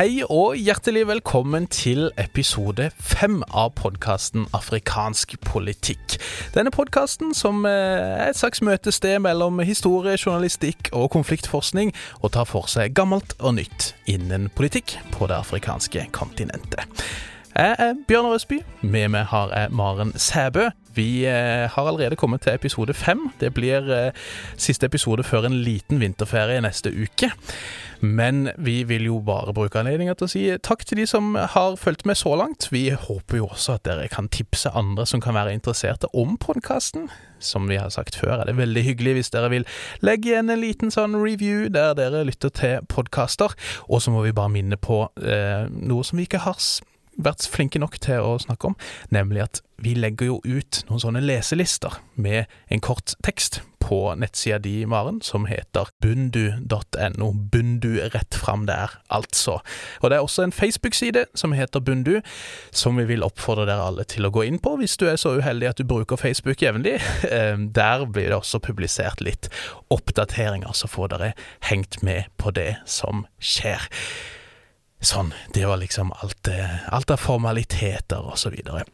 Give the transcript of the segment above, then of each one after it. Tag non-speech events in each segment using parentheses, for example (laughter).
Hei og hjertelig velkommen til episode fem av podkasten Afrikansk politikk. Denne podkasten som eh, er et slags møtested mellom historie, journalistikk og konfliktforskning, og tar for seg gammelt og nytt innen politikk på det afrikanske kontinentet. Jeg er Bjørn Røsby. Med meg har jeg Maren Sæbø. Vi eh, har allerede kommet til episode fem. Det blir eh, siste episode før en liten vinterferie neste uke. Men vi vil jo bare bruke anledningen til å si takk til de som har fulgt med så langt. Vi håper jo også at dere kan tipse andre som kan være interesserte om podkasten. Som vi har sagt før, er det veldig hyggelig hvis dere vil legge igjen en liten sånn review der dere lytter til podkaster. Og så må vi bare minne på eh, noe som vi ikke har vært flinke nok til å snakke om, nemlig at vi legger jo ut noen sånne leselister med en kort tekst på nettsida di, Maren, som heter bundu.no. Bundu rett fram der, altså. Og det er også en Facebook-side som heter Bundu, som vi vil oppfordre dere alle til å gå inn på hvis du er så uheldig at du bruker Facebook jevnlig. (laughs) Eh, der blir det også publisert litt oppdateringer, så får dere hengt med på det som skjer. Sånn, det var liksom alt, alt av formaliteter og så videre.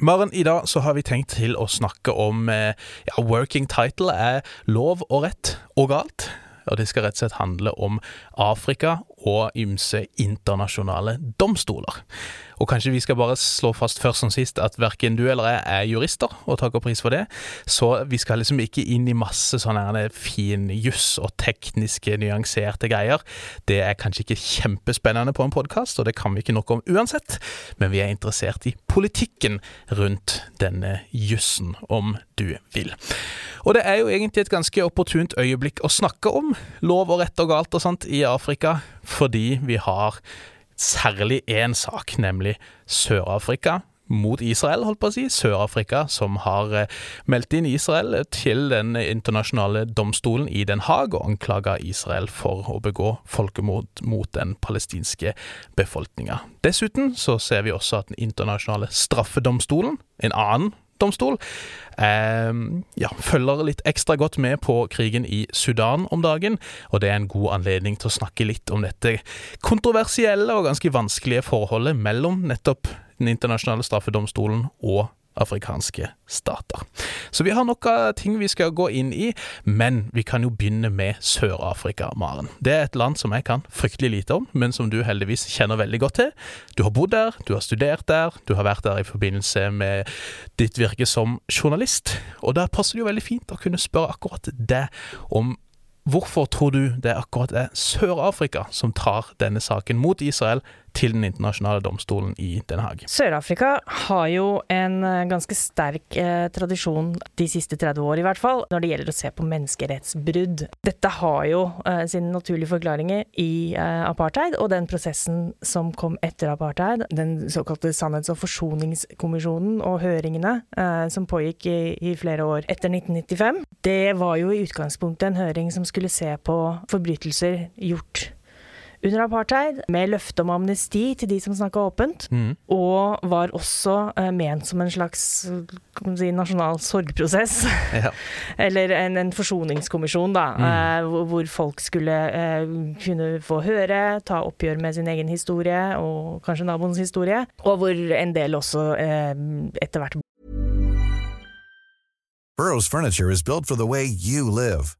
Maren, i dag så har vi tenkt til å snakke om eh, ja, Working title er lov og rett og galt. Og det skal rett og slett handle om Afrika og ymse internasjonale domstoler. Og kanskje vi skal bare slå fast først som sist at verken du eller jeg er jurister, og takker pris for det. Så vi skal liksom ikke inn i masse sånne fin juss og tekniske, nyanserte greier. Det er kanskje ikke kjempespennende på en podkast, og det kan vi ikke nok om uansett, men vi er interessert i politikken rundt denne jussen, om du vil. Og det er jo egentlig et ganske opportunt øyeblikk å snakke om lov og rett og galt og sånt i Afrika, fordi vi har særlig én sak, nemlig Sør-Afrika mot Israel, holdt på å si. Sør-Afrika som har eh, meldt inn Israel til den internasjonale domstolen i Den Haag og anklaga Israel for å begå folkemord mot den palestinske befolkninga. Dessuten så ser vi også at den internasjonale straffedomstolen, en annen domstol, eh, ja, følger litt ekstra godt med på krigen i Sudan om dagen, og det er en god anledning til å snakke litt om dette kontroversielle og ganske vanskelige forholdet mellom nettopp Den internasjonale straffedomstolen og afrikanske stater. Så vi har noen ting vi skal gå inn i, men vi kan jo begynne med Sør-Afrika, Maren. Det er et land som jeg kan fryktelig lite om, men som du heldigvis kjenner veldig godt til. Du har bodd der, du har studert der, du har vært der i forbindelse med ditt virke som journalist, og da passer det jo veldig fint å kunne spørre akkurat det om Hvorfor tror du det akkurat er Sør-Afrika som tar denne saken mot Israel til Den internasjonale domstolen i Den Haag. Sør-Afrika har jo en eh, ganske sterk eh, tradisjon, de siste 30 år i hvert fall, når det gjelder å se på menneskerettsbrudd. Dette har jo eh, sine naturlige forklaringer i eh, apartheid og den prosessen som kom etter apartheid, den såkalte sannhets- og forsoningskommisjonen og høringene eh, som pågikk i, i flere år etter 1995. Det var jo i utgangspunktet en høring som skulle se på forbrytelser gjort under apartheid, med løfte om amnesti til de som snakka åpent, mm. og var også uh, ment som en slags si, nasjonal sorgprosess. Ja. (laughs) Eller en, en, forsoningskommisjon, da, mm. uh, hvor folk skulle uh, kunne få høre, ta oppgjør med sin egen historie, og kanskje naboens historie, og hvor en del også etter hvert Burroughs Furniture is built for the way you live.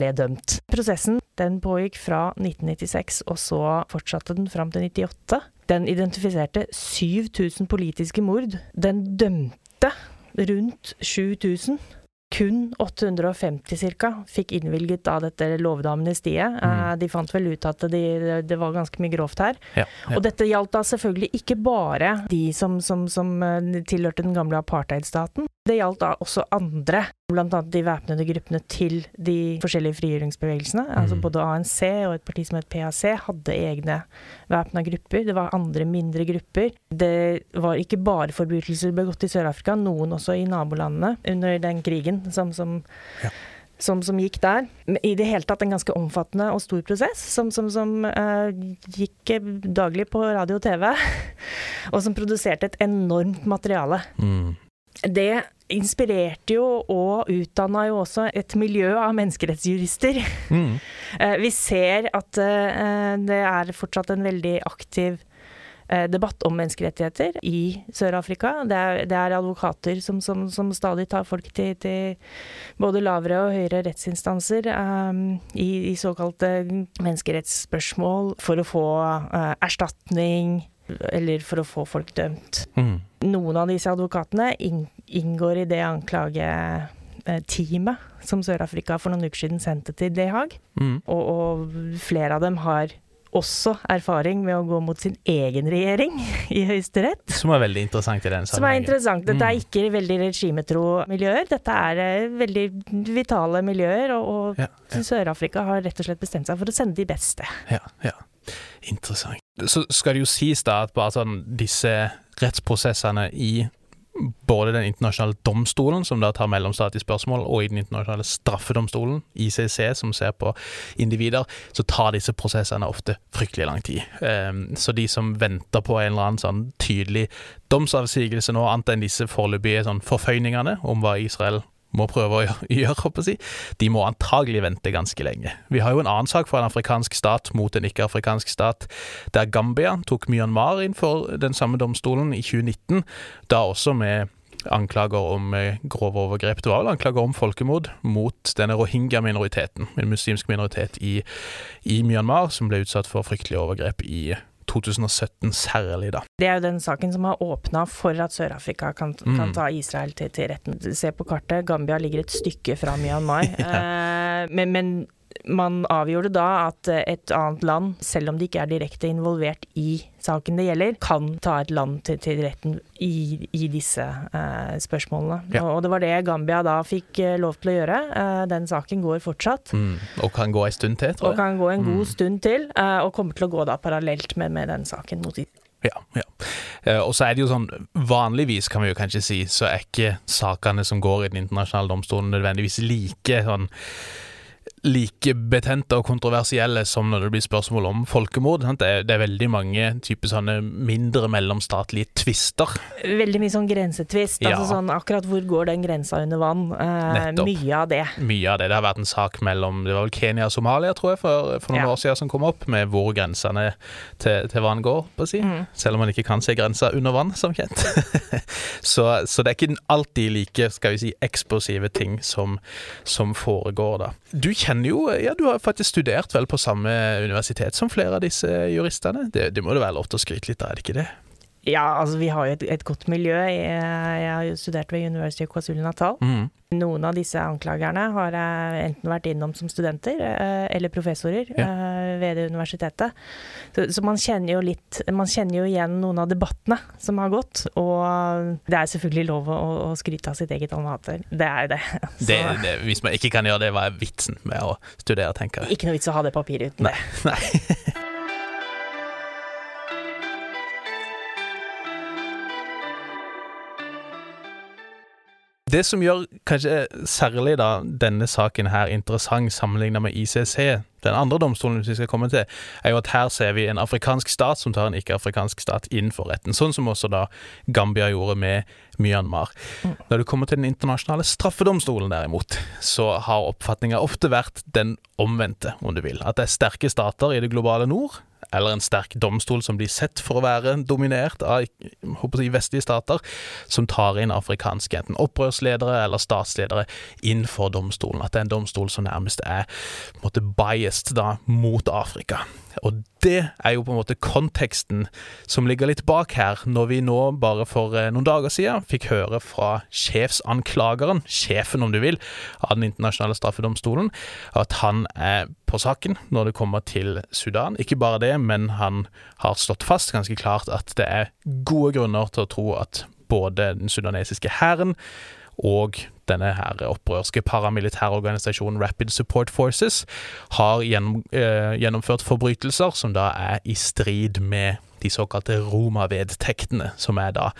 Ble dømt. Prosessen den pågikk fra 1996, og så fortsatte den fram til 98. Den identifiserte 7000 politiske mord. Den dømte rundt 7000. Kun 850 ca. fikk innvilget av dette lovede amnestiet. Eh, De fant vel ut at de, det var ganske mye grovt her. Ja, ja. Og dette gjaldt da selvfølgelig ikke bare de som, som, som eh, tilhørte den gamle apartheidstaten. Det gjaldt da også andre, bl.a. de væpnede gruppene til de forskjellige frigjøringsbevegelsene. Altså Mm. både ANC og et parti som het PAC hadde egne væpna grupper. Det var andre mindre grupper. Det var ikke bare forbrytelser begått i Sør-Afrika, noen også i nabolandene under den krigen som, som Ja. som, som gikk der. I det hele tatt en ganske omfattende og stor prosess, som, som, som uh, gikk eh, daglig på radio og TV, (laughs) og som produserte et enormt materiale. Mm. Det inspirerte jo og utdanna jo også et miljø av menneskerettsjurister. Mm. (laughs) Eh, Vi ser at eh, det er fortsatt en veldig aktiv eh, debatt om menneskerettigheter i Sør-Afrika. Det, det er advokater som, som, som stadig tar folk til, til både lavere og høyere rettsinstanser um, i, i såkalte menneskerettsspørsmål for å få uh, erstatning eller for å få folk dømt. Mm. Noen av disse advokatene inngår i det anklageteamet som Sør-Afrika for noen uker siden sendte til De Haag. Mm. Og, og flere av dem har også erfaring med å gå mot sin egen regjering (laughs) i Høyesterett. Som er veldig interessant i den sammenhengen. Som er interessant. Dette er Mm. ikke veldig regimetro miljøer. Dette er eh, veldig vitale miljøer, og, og Ja, ja. Sør-Afrika har rett og slett bestemt seg for å sende de beste. Ja, ja. Interessant. Så skal det jo sies da at bare sånn disse rettsprosessene i både den internasjonale domstolen, som da tar mellomstatlige spørsmål, og i den internasjonale straffedomstolen, ICC, som ser på individer, så tar disse prosessene ofte fryktelig lang tid. Ehm, så de som venter på en eller annen sånn tydelig domsavsigelse nå, annet enn disse foreløpige sånn forføyningene om hva Israel må prøve å (laughs) gjøre, håper si, de må antagelig vente ganske lenge. Vi har jo en annen sak fra en afrikansk stat mot en ikke-afrikansk stat, der Gambia tok Myanmar inn for den samme domstolen i 2019, da også med anklager om eh, grove overgrep. Det var vel anklager om folkemord mot denne rohingya-minoriteten, en muslimsk minoritet i, i Myanmar, som ble utsatt for fryktelige overgrep i 2017 særlig, da. Det er jo den saken som har åpna for at Sør-Afrika kan, kan Mm. ta Israel til, til retten. Se på kartet, Gambia ligger et stykke fra Myanmar. (laughs) eh, men, men man avgjorde da at et annet land, selv om de ikke er direkte involvert i saken det gjelder, kan ta et land til, til retten i, i disse eh, spørsmålene. Ja. Og, og det var det Gambia da fikk eh, lov til å gjøre. Eh, den saken går fortsatt. Mm. Og kan gå en stund til, tror jeg. Og kan gå en god Mm. stund til, og kommer til å gå da parallelt med, med den saken mot Israel. Ja, ja. Og så er det jo sånn, vanligvis kan vi jo kanskje si, så er ikke sakene som går i den internasjonale domstolen nødvendigvis like sånn like betente og kontroversielle som når det blir spørsmål om folkemord. Det, er, det er veldig mange typer sånne mindre mellomstatlige tvister. Veldig mye sånn grensetvist. Ja. Altså sånn akkurat hvor går den grensa under vann? Eh, mye av det. Mye av det. Det har vært en sak mellom det var vel Kenya og Somalia, tror jeg, for, for noen Ja. år siden som kom opp, med hvor grensene til, til vann går, på å si. Mm. Selv om man ikke kan se grensa under vann, som kjent. (laughs) så, så det er ikke alltid like skal vi si, eksplosive ting som, som foregår, da. Du kjenner jo Ja, du har faktisk studert vel på samme universitet som flere av disse juristene. Det, det må det være lov til å skryte litt av, er det ikke det? Ja, altså vi har jo et, et godt miljø. Jeg, jeg har jo studert ved University of KwaZulu-Natal. Mm. Noen av disse anklagerne har jeg enten vært innom som studenter eh, eller professorer ja. ved det universitetet. Så, så man kjenner jo litt Man kjenner jo igjen noen av debattene som har gått. Og det er selvfølgelig lov å, å skryte av sitt eget almater. Det er det. Så Det, det, hvis man ikke kan gjøre det, hva er vitsen med å studere, tenker jeg. ikke noe vits å ha det papiret uten Nei. det. Nei. (laughs) Det som gjør kanskje særlig da denne saken her interessant sammenlignet med ICC, den andre domstolen vi skal komme til, er jo at her ser vi en afrikansk stat som tar en ikke-afrikansk stat inn for retten. Sånn som også da Gambia gjorde med Myanmar. Når du kommer til Den internasjonale straffedomstolen derimot, så har oppfatninga ofte vært den omvendte, om du vil. At det er sterke stater i det globale nord eller en sterk domstol som blir sett for å være dominert av jeg, vestlige stater, som tar inn afrikanske enten opprørsledere eller statsledere inn for domstolen. At det er en domstol som nærmest er måte biased da, mot Afrika. Og det er jo på en måte konteksten som ligger litt bak her, når vi nå bare for eh, noen dager siden fikk høre fra sjefsanklageren, sjefen om du vil, av Den internasjonale straffedomstolen, at han er på saken når det kommer til Sudan. Ikke bare det, men han har slått fast ganske klart at det er gode grunner til å tro at både den sudanesiske hæren og denne her opprørske paramilitærorganisasjonen Rapid Support Forces har gjennom, eh, gjennomført forbrytelser som da er i strid med de såkalte Roma-vedtektene, som er da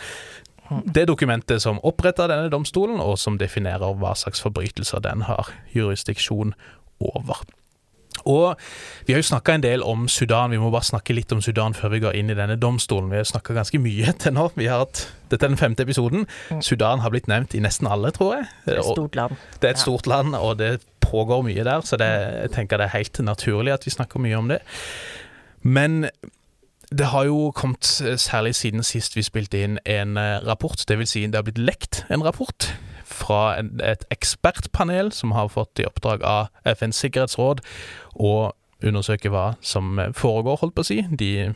det dokumentet som oppretta denne domstolen, og som definerer hva slags forbrytelser den har jurisdiksjon over. Og vi har jo snakka en del om Sudan, vi må bare snakke litt om Sudan før vi går inn i denne domstolen. Vi har snakka ganske mye (laughs) til nå. Vi har hatt, dette er den femte episoden. Mm. Sudan har blitt nevnt i nesten alle, tror jeg. Det er et stort land. Det er et stort land, og det pågår mye der, så det, jeg tenker det er helt naturlig at vi snakker mye om det. Men det har jo kommet, særlig siden sist vi spilte inn, en eh, rapport. Det vil si, det har blitt lekt en rapport fra et ekspertpanel som har fått i oppdrag av FNs sikkerhetsråd å undersøke hva som foregår, holdt på å si. De,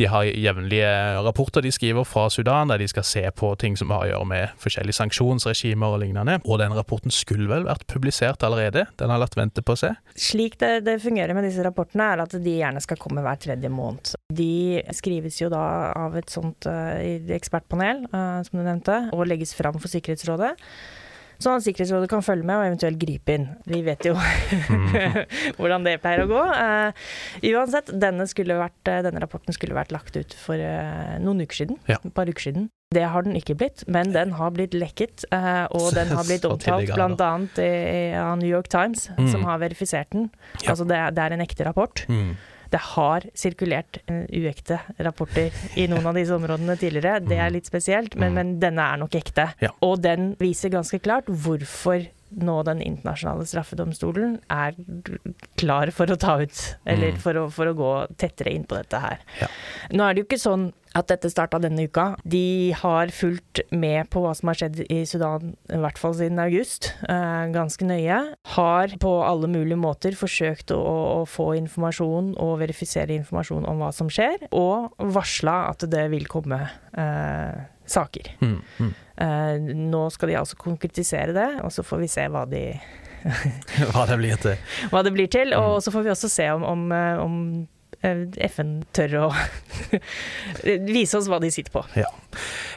de har jevnlige rapporter de skriver fra Sudan, der de skal se på ting som har å gjøre med forskjellige sanksjonsregimer og lignende. Og den rapporten skulle vel vært publisert allerede? Den har latt vente på seg? Slik det, det fungerer med disse rapportene, er at de gjerne skal komme hver tredje måned. De skrives jo da av et sånt uh, ekspertpanel, uh, som du nevnte, og legges fram for Sikkerhetsrådet. Sånn at Sikkerhetsrådet kan følge med og eventuelt gripe inn. Vi vet jo (laughs) hvordan det pleier å gå. Uh, uansett, denne, vært, uh, denne, rapporten skulle vært lagt ut for uh, noen uker siden. Ja. Et par uker siden. Det har den ikke blitt, men den har blitt lekket, og den har blitt (laughs) omtalt bl.a. av New York Times, mm. som har verifisert den. Ja. Altså det det er, en ekte rapport. Mm det har sirkulert uekte rapporter i noen av disse områdene tidligere. Det er litt spesielt, men, men denne er nok ekte. Ja. Og den viser ganske klart hvorfor nå den internasjonale straffedomstolen er klar for å ta ut, eller for å, for å gå tettere inn på dette her. Ja. Nå er det jo ikke sånn at dette starta denne uka. De har fulgt med på hva som har skjedd i Sudan, i hvert fall siden august, eh, ganske nøye. Har på alle mulige måter forsøkt å, å, få informasjon og verifisere informasjon om hva som skjer, og varsla at det vil komme eh, saker. Mm, mm. Uh, nå skal de altså konkretisere det, og så får vi se hva de (laughs) hva det blir til. Hva det blir til, Og mm. så får vi også se om, om, eh, om Eh, FN tør å (laughs) vise oss hva de sitter på. Ja,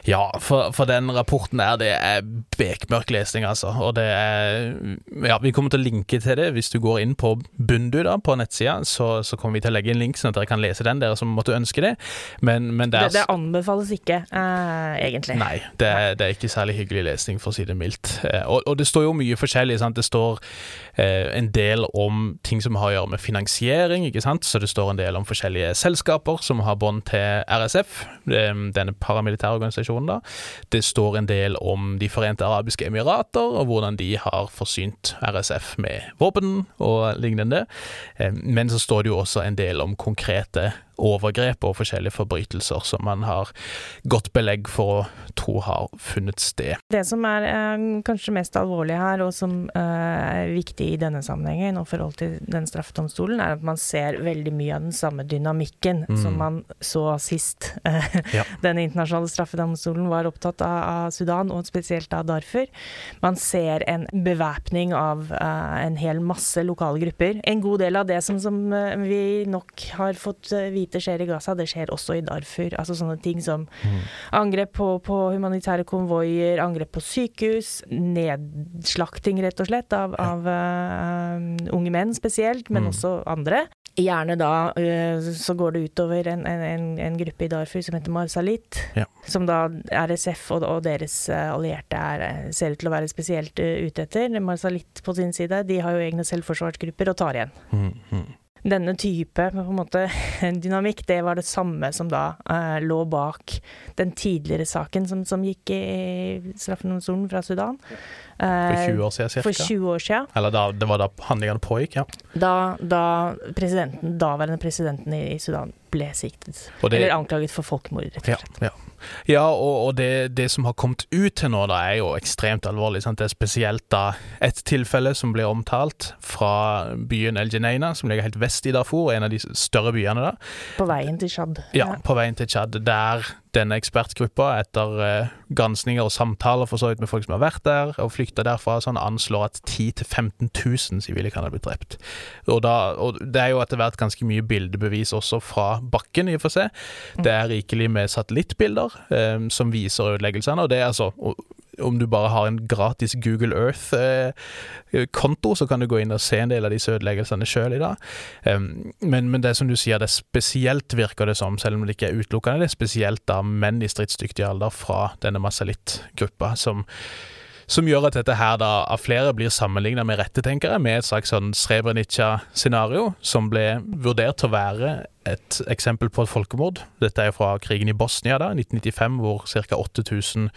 ja for, for, den rapporten der, det er bekmørk lesning, altså. Og det er Ja, vi kommer til å linke til det hvis du går inn på Bundu da, på nettsida, så, så, kommer vi til å legge inn link sånn at dere kan lese den, dere som måtte ønske det. Men, men det, er, det, det, anbefales ikke, uh, egentlig. Nei, det det er, ikke særlig hyggelig lesning, for å si det mildt. Uh, og, og, det står jo mye forskjellig. Sant? Det står uh, en del om ting som har å gjøre med finansiering, ikke sant. Så det står en del om forskjellige selskaper som har bånd til RSF, denne paramilitære organisasjonen. da. Det står en del om De forente arabiske emirater, og hvordan de har forsynt RSF med våpen og lignende. Men så står det jo også en del om konkrete overgrep og forskjellige forbrytelser som man har godt belegg for å tro har funnet sted. Det som er eh, kanskje mest alvorlig her, og som eh, er viktig i denne sammenhengen og forhold til den straffedomstolen, er at man ser veldig mye av den samme dynamikken mm. som man så sist eh, (laughs) ja. den internasjonale straffedomstolen var opptatt av, av, Sudan, og spesielt av Darfur. Man ser en bevæpning av eh, en hel masse lokale grupper. En god del av det som, som eh, vi nok har fått vite lite skjer i Gaza, det skjer også i Darfur. Altså sånne ting som mm. angrep på, på, humanitære konvoier, angrep på sykehus, nedslakting rett og slett av, av uh, unge menn spesielt, men mm. også andre. Gjerne da eh, så går det utover en, en, en gruppe i Darfur som heter Marsalit. Ja. Som da RSF og, og deres eh, allierte er, ser ut til å være spesielt ute etter. Marsalit på sin side, de har jo egne selvforsvarsgrupper og tar igjen. Mm, mm. Denne type måte, (laughs) dynamikk, det var det samme som da eh, lå bak den tidligere saken som, som gikk i straffedomstolen fra Sudan. For Eh, 20 år siden cirka. For 20 år siden. Eller da, det var da handlingene pågikk, ja. Da, da presidenten, daværende presidenten i, Sudan ble siktet. Det- Eller anklaget for folkemord, rett og slett. ja. ja og, og det, det som har kommet ut til nå, da, er jo ekstremt alvorlig. Sant? Det er spesielt da et tilfelle som ble omtalt fra byen El Geneina, som ligger helt vest i Darfur, en av de større byene da. På veien til Tsjad. Ja, på veien til Tsjad, der denne ekspertgruppa, etter eh, granskninger og samtaler for så vidt med folk som har vært der og flykta derfra, sånn anslår at 10 000-15 000 sivile kan ha blitt drept. Og, da, og det er jo etter hvert ganske mye bildebevis også fra bakken, i og for seg. Det er rikelig med satellittbilder eh, som viser ødeleggelsene, og det er altså og, om du bare har en gratis Google Earth-konto, så kan du gå inn og se en del av disse ødeleggelsene sjøl i dag. Men, men det som du sier, det spesielt, virker det som, selv om det ikke er utelukkende, det er spesielt da menn i stridsdyktig alder fra denne Masalitt-gruppa som som gjør at dette her da av flere blir sammenligna med rette, tenker jeg, med et slags sånn Srebrenica-scenario, som ble vurdert til å være et eksempel på et folkemord. Dette er fra krigen i Bosnia, da, 1995, hvor ca. 8000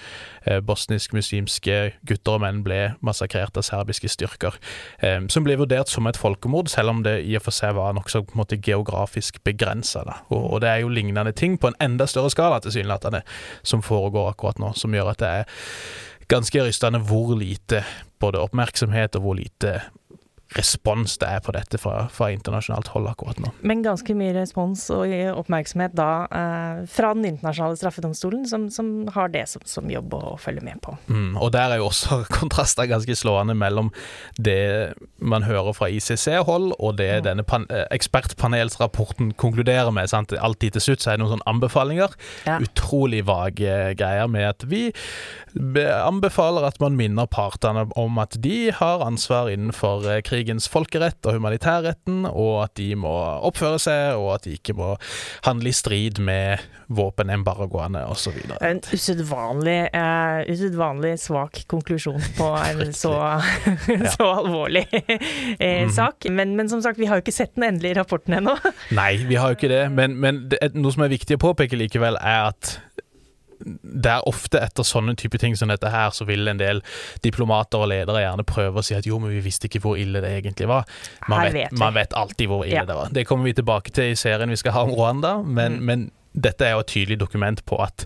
eh, bosnisk-muslimske gutter og menn ble massakrert av serbiske styrker. Eh, som ble vurdert som et folkemord, selv om det i og for seg var nokså geografisk begrensa. Og det er jo lignende ting på en enda større skala, tilsynelatende, som foregår akkurat nå, som gjør at det er ganske rystende hvor lite både oppmerksomhet og hvor lite respons det er på dette fra, fra internasjonalt hold akkurat nå. Men ganske mye respons og oppmerksomhet da eh, fra Den internasjonale straffedomstolen, som, som har det som, som jobb å følge med på. Mm, og der er jo også (laughs) kontraster ganske slående mellom det man hører fra ICC-hold, og det Mm. denne pan eh, ekspertpanelsrapporten konkluderer med. Sant? Alltid til slutt så er det noen sånne anbefalinger. Ja. Utrolig vage greier med at vi anbefaler at man minner partene om at de har ansvar innenfor eh, krigens folkerett og humanitærretten, og at de må oppføre seg, og at de ikke må handle i strid med våpenembargoene osv. En usedvanlig, uh, usedvanlig svak konklusjon på en (laughs) så, (laughs) så alvorlig Mhm. sak. Men, men som sagt, vi har jo ikke sett den endelige rapporten ennå. Nei, vi har jo ikke det, men, men det, noe som er viktig å påpeke likevel, er at det er ofte etter sånne type ting som dette her, så vil en del diplomater og ledere gjerne prøve å si at jo, men vi visste ikke hvor ille det egentlig var. Man, vet, vet man vet alltid hvor ille Ja. det var. Det kommer vi tilbake til i serien vi skal ha om Rwanda, men, Mm. men dette er jo et tydelig dokument på at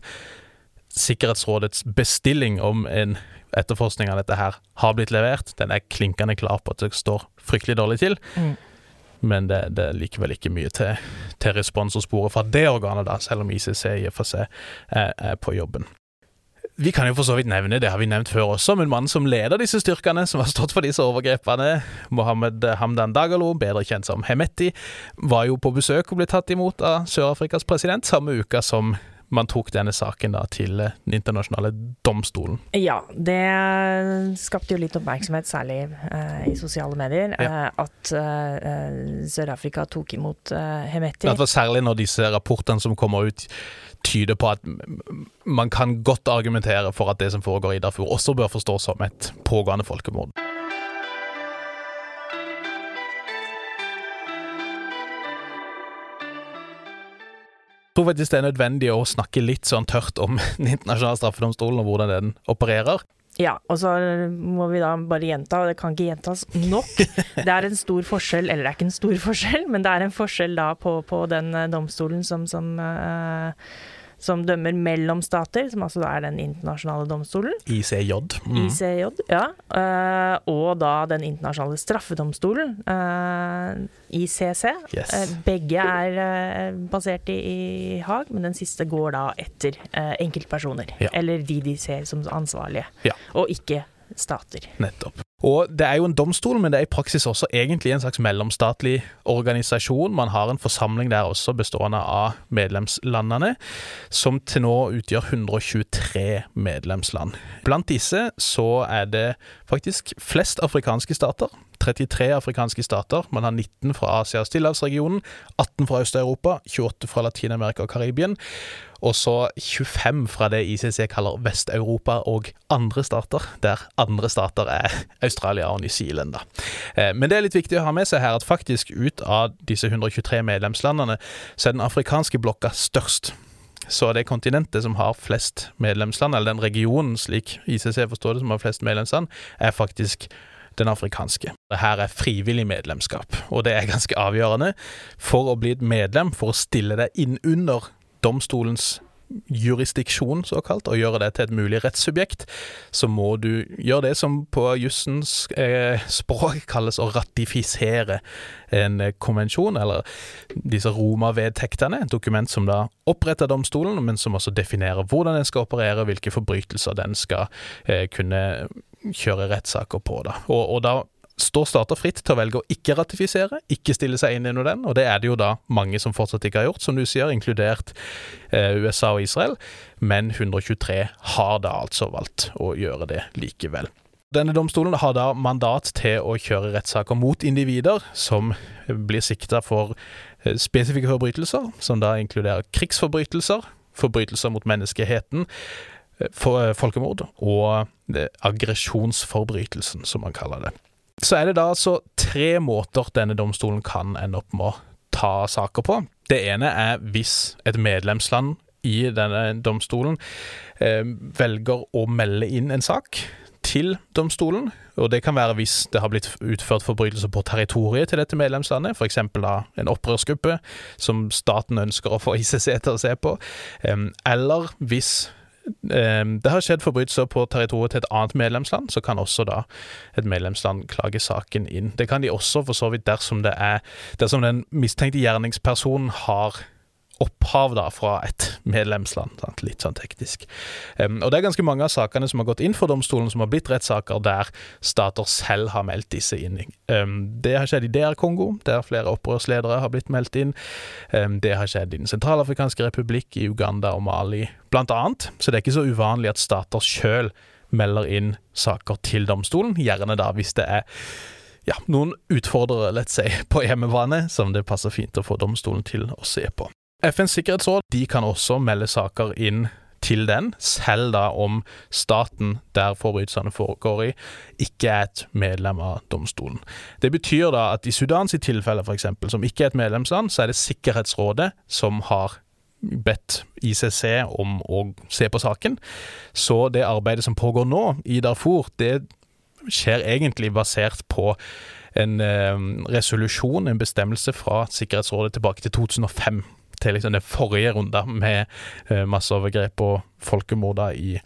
Sikkerhetsrådets bestilling om en etterforskning av dette her har blitt levert. Den er klinkende klar på at det står fryktelig dårlig til. Mm. Men det, det er likevel ikke mye til, til respons å spore fra det organet, da, selv om ICC i og for seg er, er på jobben. Vi kan jo for så vidt nevne, det har vi nevnt før også, men mannen som leder disse styrkene, som har stått for disse overgrepene, Mohammed Hamdan Dagalo, bedre kjent som Hemeti, var jo på besøk og ble tatt imot av Sør-Afrikas president samme uka som man tok denne saken da til eh, Den internasjonale domstolen. Ja, det skapte jo litt oppmerksomhet, særlig eh, i sosiale medier, Ja. eh, at eh, Sør-Afrika tok imot eh, Hemeti. Det var særlig når disse rapportene som kommer ut, tyder på at man kan godt argumentere for at det som foregår i Darfur, også bør forstås som et pågående folkemord. Tror faktisk det er nødvendig å snakke litt sånn tørt om (laughs) Den internasjonale straffedomstolen og hvordan den opererer. Ja, og så må vi da bare gjenta, og det kan ikke gjentas nok. Det er en stor forskjell, eller det er ikke en stor (laughs) forskjell, men det er en forskjell da på, på den eh, domstolen som, som, eh, som dømmer mellom stater, som altså da er den internasjonale domstolen, ICJ. Mm. ICJ, ja, eh, og da den internasjonale straffedomstolen, eh, ICC. Yes. Eh, Begge er basert i, Haag, men den siste går da etter enkeltpersoner. Ja. Eller de de ser som ansvarlige, Ja. og ikke stater. Nettopp. Og det er jo en domstol, men det er i praksis også egentlig en slags mellomstatlig organisasjon. Man har en forsamling der også bestående av medlemslandene, som til nå utgjør 123 medlemsland. Blant disse så er det faktisk flest afrikanske stater. 33 afrikanske stater. Man har 19 fra Asia og Stillehavsregionen, 18 fra Øst-Europa, 28 fra Latin-Amerika og Karibien, og så 25 fra det ICC kaller Vest-Europa og andre stater, der andre stater er Australia og New Zealand. Da. Eh, men det er litt viktig å ha med seg her at faktisk ut av disse 123 medlemslandene, så er den afrikanske blokka størst. Så det kontinentet som har flest medlemsland, eller den regionen, slik ICC forstår det, som har flest medlemsland, er faktisk den afrikanske. Her er frivillig medlemskap, og det er ganske avgjørende. For å bli et medlem, for å stille deg inn under domstolens jurisdiksjon, såkalt, og gjøre det til et mulig rettssubjekt, så må du gjøre det som på jussens eh, språk kalles å ratifisere en eh, konvensjon, eller disse Roma-vedtektene, et dokument som da oppretter domstolen, men som også definerer hvordan den skal operere, hvilke forbrytelser den skal eh, kunne kjøre rettssaker på. Da. Og, og da står stater fritt til å velge å ikke ratifisere, ikke stille seg inn under den, og det er det jo da mange som fortsatt ikke har gjort, som du sier, inkludert eh, USA og Israel, men 123 har da altså valgt å gjøre det likevel. Denne domstolen har da mandat til å kjøre rettssaker mot individer som blir sikta for eh, spesifikke forbrytelser, som da inkluderer krigsforbrytelser, forbrytelser mot menneskeheten, eh, eh, folkemord og aggresjonsforbrytelsen, som man kaller det. Så er det da altså tre måter denne domstolen kan ende opp med å ta saker på. Det ene er hvis et medlemsland i denne domstolen eh, velger å melde inn en sak til domstolen. Og det kan være hvis det har blitt utført forbrytelser på territoriet til dette medlemslandet, f.eks. da en opprørsgruppe som staten ønsker å få ICC til å se på, eller hvis det har skjedd forbrytelser på territoriet til et annet medlemsland, så kan også da et medlemsland klage saken inn. Det kan de også for så vidt dersom er dersom den mistenkte gjerningspersonen har opphav da fra et medlemsland. Sant? Litt sånn teknisk. Um, og det er ganske mange av sakene som har gått inn for domstolen, som har blitt rettssaker der stater selv har meldt disse inn. Um, det har skjedd i DR Kongo, der flere opprørsledere har blitt meldt inn. Um, det har skjedd i Den sentralafrikanske republikk, i Uganda og Mali, blant annet. Så det er ikke så uvanlig at stater sjøl melder inn saker til domstolen, gjerne da hvis det er ja, noen utfordrere, let's say, på hjemmebane, som det passer fint å få domstolen til å se på. FNs sikkerhetsråd de kan også melde saker inn til den, selv da om staten der forbrytelsene foregår i, ikke er et medlem av domstolen. Det betyr da at i Sudans tilfelle, f.eks., som ikke er et medlemsland, så er det Sikkerhetsrådet som har bedt ICC om å se på saken. Så det arbeidet som pågår nå i Darfur, det skjer egentlig basert på en eh, resolusjon, en bestemmelse fra Sikkerhetsrådet tilbake til 2005 til liksom den forrige runda med eh, masseovergrep og folkemorder i,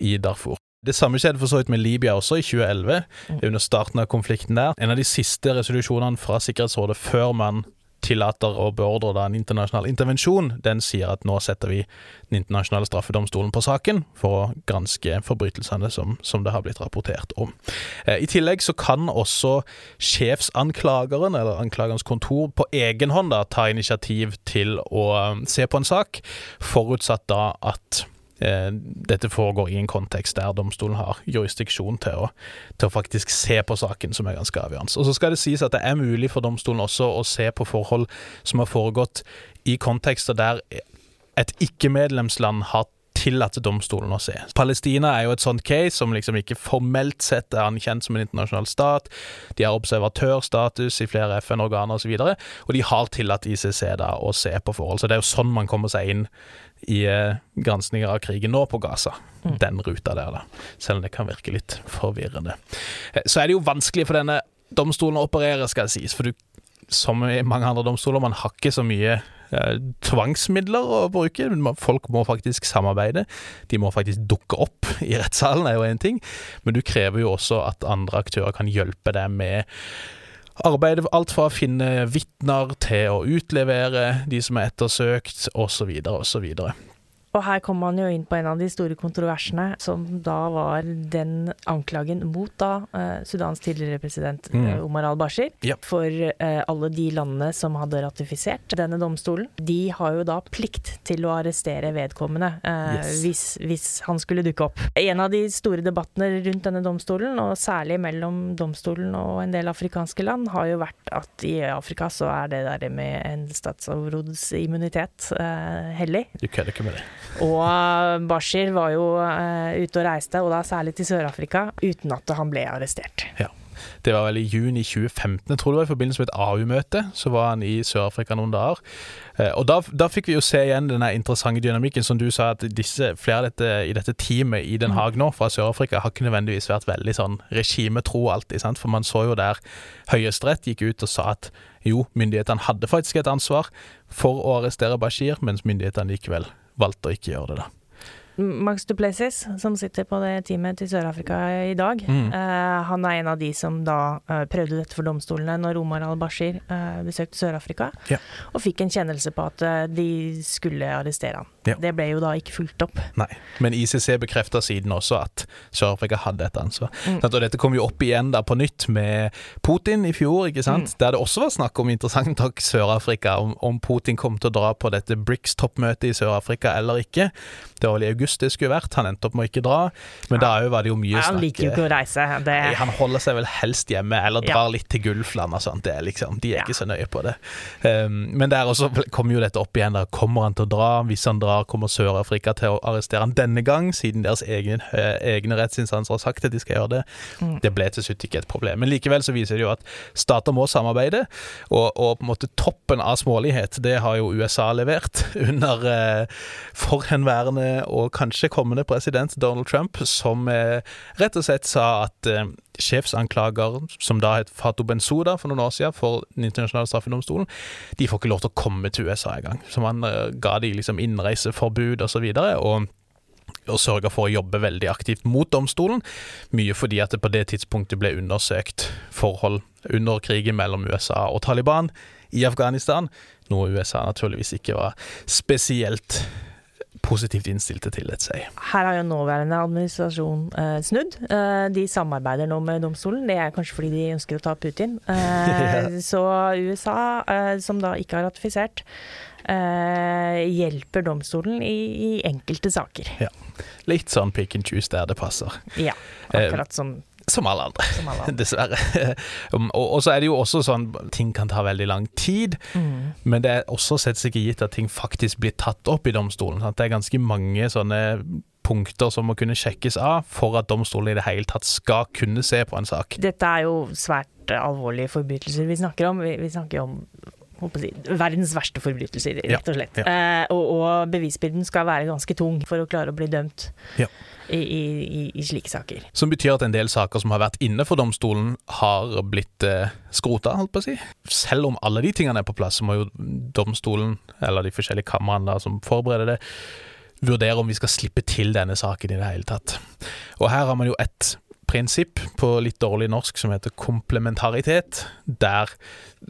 i Darfur. Det samme skjedde for så vidt med Libya også, i 2011, mm. under starten av konflikten der. En av de siste resolusjonene fra Sikkerhetsrådet før man tillater og beordrer da en internasjonal intervensjon, den sier at nå setter vi Den internasjonale straffedomstolen på saken for å granske forbrytelsene som, som det har blitt rapportert om. Eh, I tillegg så kan også sjefsanklageren, eller anklagerens kontor, på egen hånd da ta initiativ til å um, se på en sak, forutsatt da at Eh, dette foregår i en kontekst der domstolen har jurisdiksjon til å, til å faktisk se på saken, som er ganske avgjørende. Og Så skal det sies at det er mulig for domstolen også å se på forhold som har foregått i kontekster der et ikke-medlemsland har tillatt domstolen å se. Palestina er jo et sånt case som liksom ikke formelt sett er anerkjent som en internasjonal stat. De har observatørstatus i flere FN-organer osv., og, så og de har tillatt ICC da å se på forhold. Så det er jo sånn man kommer seg inn i eh, granskninger av krigen nå på Gaza. Mm. Den ruta der, da. Selv om det kan virke litt forvirrende. Eh, så er det jo vanskelig for denne domstolen å operere, skal det sies. For du, som i mange andre domstoler, man har ikke så mye tvangsmidler å bruke. Folk må faktisk samarbeide. De må faktisk dukke opp (laughs) i rettssalen, er jo én ting. Men du krever jo også at andre aktører kan hjelpe deg med Arbeidet alt fra å finne vitner til å utlevere de som er ettersøkt, osv., osv. Og her kom man jo inn på en av de store kontroversene, som da var den anklagen mot da eh, Sudans tidligere president Mm. eh, Omar al-Bashir. Ja. For eh, alle de landene som hadde ratifisert denne domstolen, de har jo da plikt til å arrestere vedkommende Yes. hvis, hvis han skulle dukke opp. En av de store debattene rundt denne domstolen, og særlig mellom domstolen og en del afrikanske land, har jo vært at i Afrika så er det der med en statsoverhodes immunitet hellig. Du kødder ikke med det. Og eh, Bashir var jo eh, ute og reiste, og da særlig til Sør-Afrika, uten at han ble arrestert. Ja. Det var vel i juni 2015, jeg tror det var i forbindelse med et AU-møte. Så var han i Sør-Afrika noen dager. Eh, Og da, da fikk vi jo se igjen den interessante dynamikken som du sa, at disse, flere dette, i dette teamet i Den Haag nå, fra Sør-Afrika, har ikke nødvendigvis vært veldig sånn regimetro alltid. sant? For man så jo der Høyesterett gikk ut og sa at jo, myndighetene hadde faktisk et ansvar for å arrestere Bashir, mens myndighetene likevel valgte å ikke gjøre det. da. Max Duplessis, som sitter på det teamet til Sør-Afrika i dag, Mm. eh, han er en av de som da eh, prøvde dette for domstolene når Omar al-Bashir eh, besøkte Sør-Afrika, Ja. og fikk en kjennelse på at de skulle arrestere han. Ja. Det ble jo da ikke fulgt opp. Nei, men ICC bekrefta siden også at Sør-Afrika hadde et ansvar. Mm. Og dette kom jo opp igjen da på nytt med Putin i fjor, ikke sant? Mm. der det også var snakk om interessant nok Sør-Afrika, om, om Putin kom til å dra på dette BRICS-toppmøtet i Sør-Afrika eller ikke. Det var vel i august det skulle vært, han endte opp med å ikke dra, men da er var det jo mye snakk. han liker jo ikke å reise. Det, Han holder seg vel helst hjemme, eller Ja. drar litt til Gulfland og sånt. Liksom, de er Ja. ikke så nøye på det. Um, men der også kommer jo dette opp igjen. Der. Kommer han til å dra? Hvis han drar, kommer Sør-Afrika til å arrestere han denne gang, siden deres egen, eh, egne rettsinstanser har sagt at de skal gjøre det. Mm. Det ble til slutt ikke et problem. Men likevel så viser det jo at stater må samarbeide, og, og på en måte toppen av smålighet, det har jo USA levert (laughs) under eh, forhenværende og kanskje kommende president Donald Trump, som eh, rett og slett sa at eh, sjefsanklager, som da het Fatou Bensouda for noen år siden for Den internasjonale straffedomstolen, de får ikke lov til å komme til USA engang. Så man eh, ga de liksom innreiseforbud og så videre. og og sørga for å jobbe veldig aktivt mot domstolen. Mye fordi at det på det tidspunktet ble undersøkt forhold under krigen mellom USA og Taliban i Afghanistan, noe USA naturligvis ikke var spesielt positivt innstilte til, let's say. Her har jo nåværende administrasjon eh, snudd. Eh, de samarbeider nå med domstolen. Det er kanskje fordi de ønsker å ta Putin. (laughs) Eh, Så USA, eh, som da ikke har ratifisert, eh, hjelper domstolen i, i enkelte saker. Ja. Litt sånn pick and choose der det passer. Ja, akkurat som, Som alle andre. som alle andre. (laughs) Dessverre. (laughs) Um, og, og så er det jo også sånn Ting kan ta veldig lang tid, Mm. men det er også sett ikke gitt at ting faktisk blir tatt opp i domstolen. Sant? Det er ganske mange sånne punkter som må kunne sjekkes av for at domstolen i det hele tatt skal kunne se på en sak. Dette er jo svært alvorlige forbrytelser vi snakker om. Vi, vi snakker om si, verdens verste forbrytelser, rett og slett. ja. Eh, og, og bevisbyrden skal være ganske tung for å klare å bli dømt Ja. i, i, i, slike saker. Som betyr at en del saker som har vært inne for domstolen, har blitt eh, skrota, holdt på å si. Selv om alle de tingene er på plass, så må jo domstolen, eller de forskjellige kamrene som forbereder det, vurdere om vi skal slippe til denne saken i det hele tatt. Og her har man jo et prinsipp på litt dårlig norsk som heter komplementaritet, der,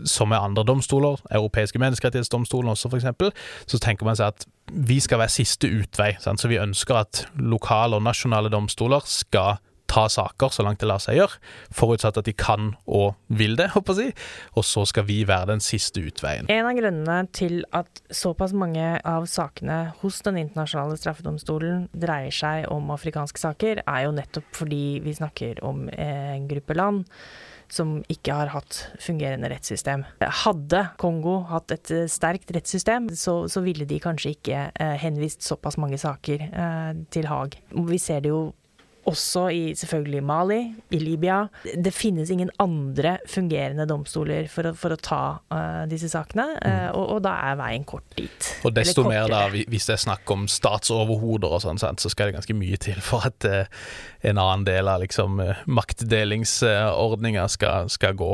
som med andre domstoler, europeiske menneskerettighetsdomstolen også eksempel, så tenker man seg at vi skal være siste utvei. Sant? Så vi ønsker at lokale og nasjonale domstoler skal ta saker så langt det lar seg gjøre, forutsatt at de kan og vil det, håper jeg og så skal vi være den siste utveien. En av grunnene til at såpass mange av sakene hos Den internasjonale straffedomstolen dreier seg om afrikanske saker, er jo nettopp fordi vi snakker om en gruppe land som ikke har hatt fungerende rettssystem. Hadde Kongo hatt et eh, sterkt rettssystem, så, så ville de kanskje ikke eh, henvist såpass mange saker eh, til Haag. Vi ser det jo også i selvfølgelig Mali, i Libya. Det finnes ingen andre fungerende domstoler for å, for å ta uh, disse sakene, uh, og, og da er veien kort dit. Og desto mer da, hvis det er snakk om statsoverhoder og sånn, så skal det ganske mye til for at uh, en annen del av liksom maktdelingsordninga skal, skal gå.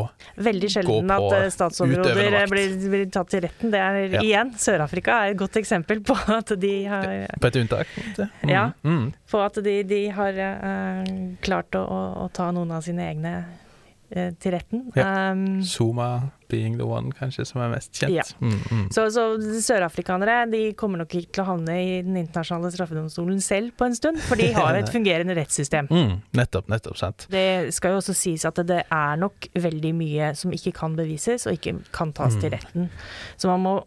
Veldig sjelden gå at statsoverhoder blir, blir tatt til retten. Det er Ja. igjen, Sør-Afrika er et godt eksempel på at de har, På et unntak. Mm, Ja. Mm. På at de, de har uh, klart å, å, å ta noen av sine egne uh, til retten. Um, Zuma being the one, kanskje, som er mest kjent. Ja. Mm, mm. Så, så sørafrikanere de kommer nok ikke til å havne i Den internasjonale straffedomstolen selv på en stund, for de (laughs) har et fungerende rettssystem. Mm, nettopp, nettopp, sant. Det skal jo også sies at det er nok veldig mye som ikke kan bevises og ikke kan tas til retten. Så man må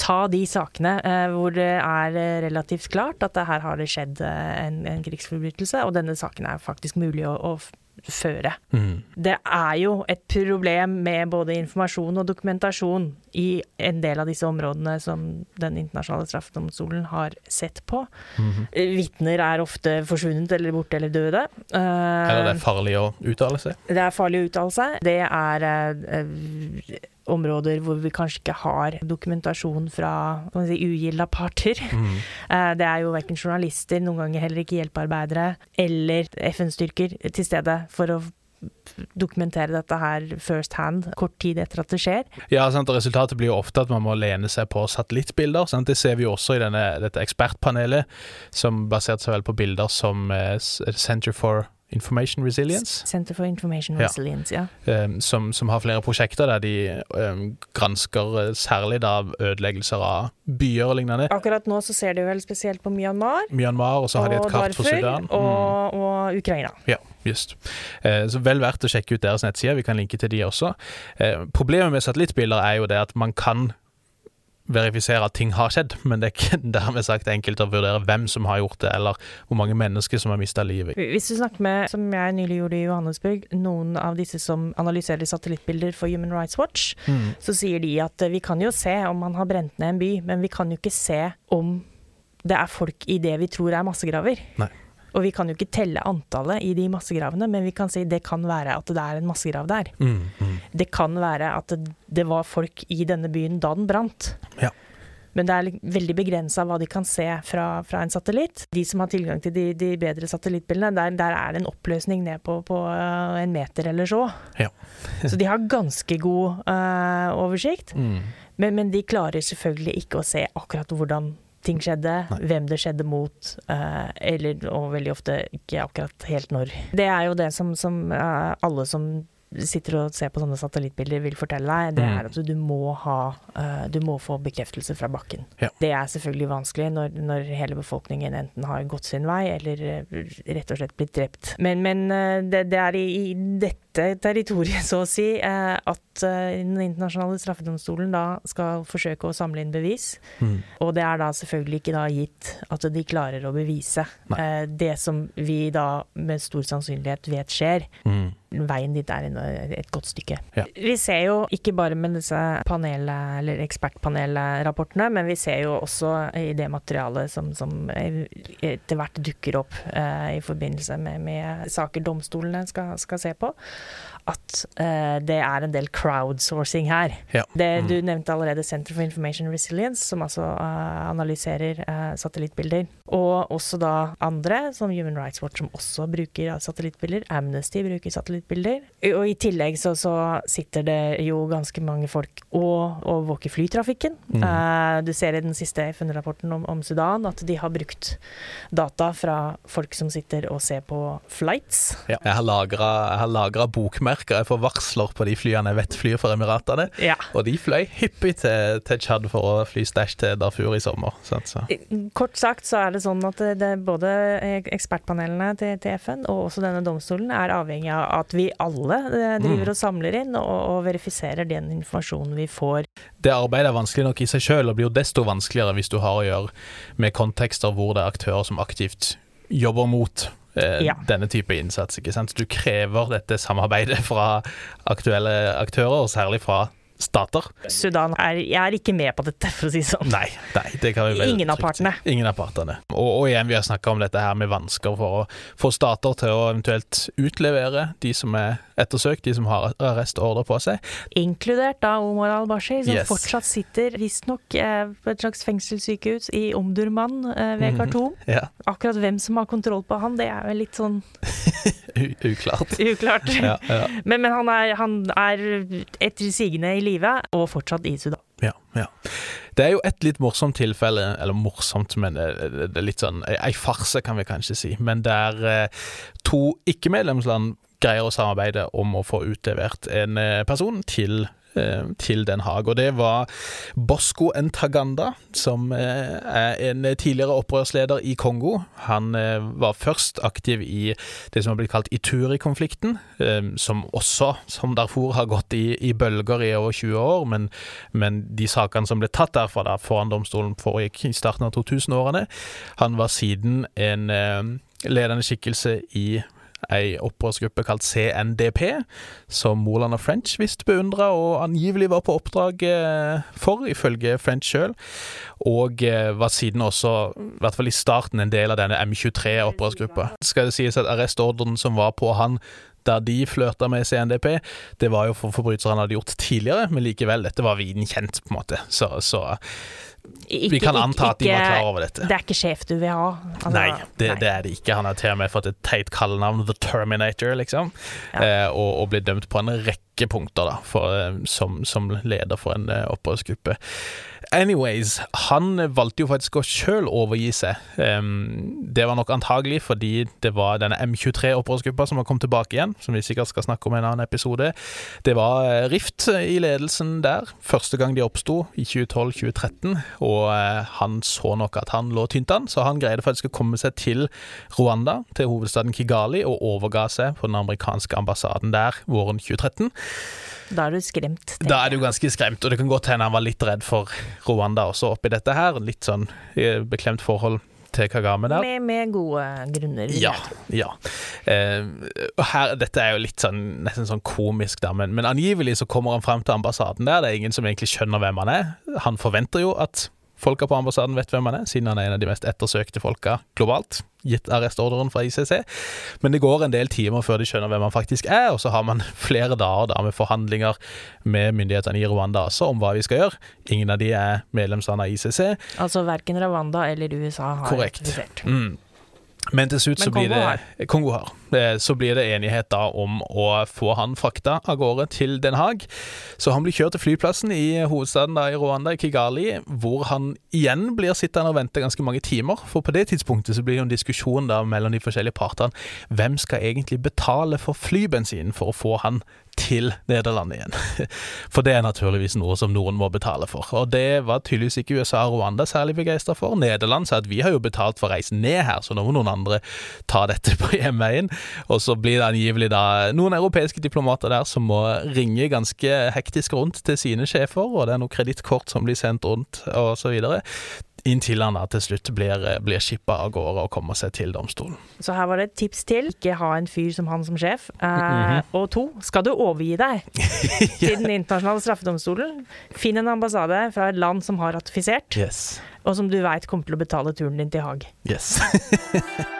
ta de sakene eh, hvor det er eh, relativt klart at det her har det skjedd eh, en, en krigsforbrytelse, og denne saken er faktisk mulig å, å føre. Mm. Det er jo et problem med både informasjon og dokumentasjon i en del av disse områdene som Den internasjonale straffedomstolen har sett på. Mm -hmm. Vitner er ofte forsvunnet eller borte eller døde. Eller det er farlig å uttale seg. det er farlig å uttale seg. Det er områder hvor vi kanskje ikke har dokumentasjon fra kan si, ugilda parter. Mm. (laughs) Eh, det er jo verken journalister, noen ganger heller ikke hjelpearbeidere, eller FN-styrker til stede for å dokumentere dette her first hand kort tid etter at det skjer. Ja, sant, og Resultatet blir jo ofte at man må lene seg på satellittbilder. Sant? Det ser vi jo også i denne, dette ekspertpanelet, som baserte seg vel på bilder som eh, Center for Information Resilience. Center for Information Resilience, ja. ja. som, som har flere prosjekter der de eh, gransker eh, særlig da ødeleggelser av byer og lignende. Akkurat nå så ser de vel spesielt på Myanmar Myanmar, og så har de et og kart for Sudan. Mm. og, og Ukraina. Ja, just. Eh, så vel verdt å sjekke ut deres nettsider. Vi kan linke til de også. Eh, problemet med satellittbilder er jo det at man kan verifisere at ting har skjedd, men det er ikke (laughs) dermed sagt enkelt å vurdere hvem som har gjort det, eller hvor mange mennesker som har mista livet. Hvis du snakker med, som jeg nylig gjorde i Johannesburg, noen av disse som analyserer satellittbilder for Human Rights Watch, Mm. så sier de at eh, vi kan jo se om man har brent ned en by, men vi kan jo ikke se om det er folk i det vi tror er massegraver. Nei. Og vi kan jo ikke telle antallet i de massegravene, men vi kan si det kan være at det er en massegrav der. Mm, mm. Det kan være at det, var folk i denne byen da den brant. Ja. Men det er veldig begrensa hva de kan se fra, fra en satellitt. De som har tilgang til de, de bedre satellittbildene, der, der er det en oppløsning ned på, på øh, en meter eller så. Ja. (laughs) så de har ganske god uh, oversikt. Mm. Men, men de klarer selvfølgelig ikke å se akkurat hvordan ting skjedde, hvem det skjedde mot, øh, eller og veldig ofte ikke akkurat helt når. Det er jo det som, som øh, alle som sitter og ser på sånne satellittbilder vil fortelle deg, det Mm. er at du må ha øh, Du må få bekreftelse fra bakken. Ja. Det er selvfølgelig vanskelig når, når hele befolkningen enten har gått sin vei eller rett og slett blitt drept. Men, men det, det er i, i dette territoriet, så å si, eh, at øh, Den internasjonale straffedomstolen da skal forsøke å samle inn bevis. Mm. Og det er da selvfølgelig ikke da gitt at de klarer å bevise Nei. det som vi da med stor sannsynlighet vet skjer. Mm. Veien dit er et godt stykke. Ja. Vi ser jo ikke bare med disse panel- eller ekspertpanelrapportene, men vi ser jo også i det materialet som, som etter hvert dukker opp eh, i forbindelse med, med saker domstolene skal, skal se på, at uh, det er en del crowdsourcing her. Ja. Det, du nevnte allerede Center for Information Resilience, som altså uh, analyserer uh, satellittbilder. Og også da andre, som Human Rights Watch, som også bruker satellittbilder. Amnesty bruker satellittbilder. Og i tillegg så, så sitter det jo ganske mange folk og overvåker flytrafikken. Mm. Eh, du ser i den siste FN-rapporten om, om Sudan at de har brukt data fra folk som sitter og ser på flights. Ja. Jeg har lagra bokmerker. Jeg får varsler på de flyene jeg vet flyr for Emiratene. Ja. Og de fløy hyppig til, til Tsjad for å fly stæsj til Darfur i sommer. Sant? Så. Kort sagt så er det sånn at det, det både ekspertpanelene til, til FN og også denne domstolen er avhengig av at vi alle eh, driver og samler inn og, og verifiserer den informasjonen vi får. Det arbeidet er vanskelig nok i seg sjøl, og blir jo desto vanskeligere hvis du har å gjøre med kontekster hvor det er aktører som aktivt jobber mot eh, Ja. denne type innsats. ikke sant? Du krever dette samarbeidet fra aktuelle aktører, og særlig fra stater. Sudan er, jeg er ikke med på dette, for å si det sånn. Nei, nei, det kan vi vel Ingen av si. partene. Ingen av partene. Og, og igjen, vi har snakka om dette her med vansker for å få stater til å eventuelt utlevere de som er ettersøkt, de som har arrestordre på seg. Inkludert da Omar al-Bashir, som Yes. fortsatt sitter visstnok eh, på et slags fengselssykehus i Omdurman eh, ved Khartoum. Mm, Ja, Akkurat hvem som har kontroll på han, det er vel litt sånn (laughs) uklart. (laughs) uklart. Ja, ja. Men, men han er, han er etter sigende i live, og fortsatt i Sudan. Ja, ja. Det er jo et litt morsomt tilfelle, eller morsomt, men det, er litt sånn ei farse, kan vi kanskje si. Men der eh, to ikke-medlemsland greier å samarbeide om å få utlevert en eh, person til til Den Haag. Og det var Bosco Ntaganda, som eh, er en tidligere opprørsleder i Kongo. Han eh, var først aktiv i det som har blitt kalt Ituri-konflikten, eh, som også, som Darfur, har gått i, i bølger i over 20 år. Men, men de sakene som ble tatt derfra da, foran domstolen, foregikk i starten av 2000-årene. Han var siden en eh, ledende skikkelse i ei opprørsgruppe kalt CNDP, som Moland og French visst beundra og angivelig var på oppdrag eh, for, ifølge French sjøl. Og eh, var siden også, i hvert fall i starten, en del av denne M23-opprørsgruppa. Skal det sies at arrestordren som var på han der de flørta med CNDP, det var jo for forbrytelser han hadde gjort tidligere, men likevel, dette var viden kjent, på en måte. Så, så Ikke- vi kan anta at de var klar over dette. Det er ikke sjef du vil ha. Altså, Nei, det, det er det ikke. Han har til og med fått et teit kallenavn, The Terminator, liksom. Ja. Eh, og, og ble dømt på en rekke punkter da, for, eh, som, som leder for en eh, opprørsgruppe. Anyways, han valgte jo faktisk å sjøl overgi seg. Em, det var nok antagelig fordi det var denne M23-opprørsgruppa som har kommet tilbake igjen, som vi sikkert skal snakke om i en annen episode. Det var eh, rift i ledelsen der, første gang de oppsto, i 2012-2013, og han så nok at han lå tynt an, så han greide faktisk å komme seg til Rwanda, til hovedstaden Kigali, og overga seg på den amerikanske ambassaden der våren 2013. Da er du skremt. Da er du ganske skremt, og det kan godt hende han var litt redd for Rwanda også oppi dette her. Litt sånn eh, beklemt forhold til Kagame der. Med, med gode grunner. Ja. ja. Eh, her, dette er jo litt sånn nesten sånn komisk, da, men, men angivelig så kommer han frem til ambassaden der. Det er ingen som egentlig skjønner hvem han er. Han forventer jo at folka på ambassaden vet hvem han er, siden han er en av de mest ettersøkte folka globalt, gitt arrestordren fra ICC. Men det går en del timer før de skjønner hvem han faktisk er, og så har man (laughs) flere dager da med forhandlinger med myndighetene i Rwanda også om hva vi skal gjøre. Ingen av de er medlemsland av ICC. Altså verken Rwanda eller USA har Korrekt. Mm. Men til slutt så blir Kongo har. Kongo har. Eh, Så blir det enighet da om å få han frakta av gårde til Den Haag. Så han blir kjørt til flyplassen i hovedstaden da i Rwanda, Kigali, hvor han igjen blir sittende og vente ganske mange timer. For på det tidspunktet så blir det en diskusjon da mellom de forskjellige partene. Hvem skal egentlig betale for flybensinen for å få han til Nederland igjen. (laughs) For det er naturligvis noe som noen må betale for. Og det var tydeligvis ikke USA og Rwanda særlig begeistra for. Nederland sa at vi har jo betalt for reisen ned her, så nå må noen andre ta dette på hjemveien. Og så blir det angivelig da noen europeiske diplomater der som må ringe ganske hektisk rundt til sine sjefer, og det er noe kredittkort som blir sendt rundt, og så videre. Inntil han til slutt blir, blir skippa av gårde og kommer seg til domstolen. Så her var det et tips til. Ikke ha en fyr som han som sjef. Eh, Mhm. Og to, skal du overgi deg (laughs) til den internasjonale straffedomstolen, finn en ambassade fra et land som har ratifisert, Yes. og som du veit kommer til å betale turen din til Haag. Yes. (laughs)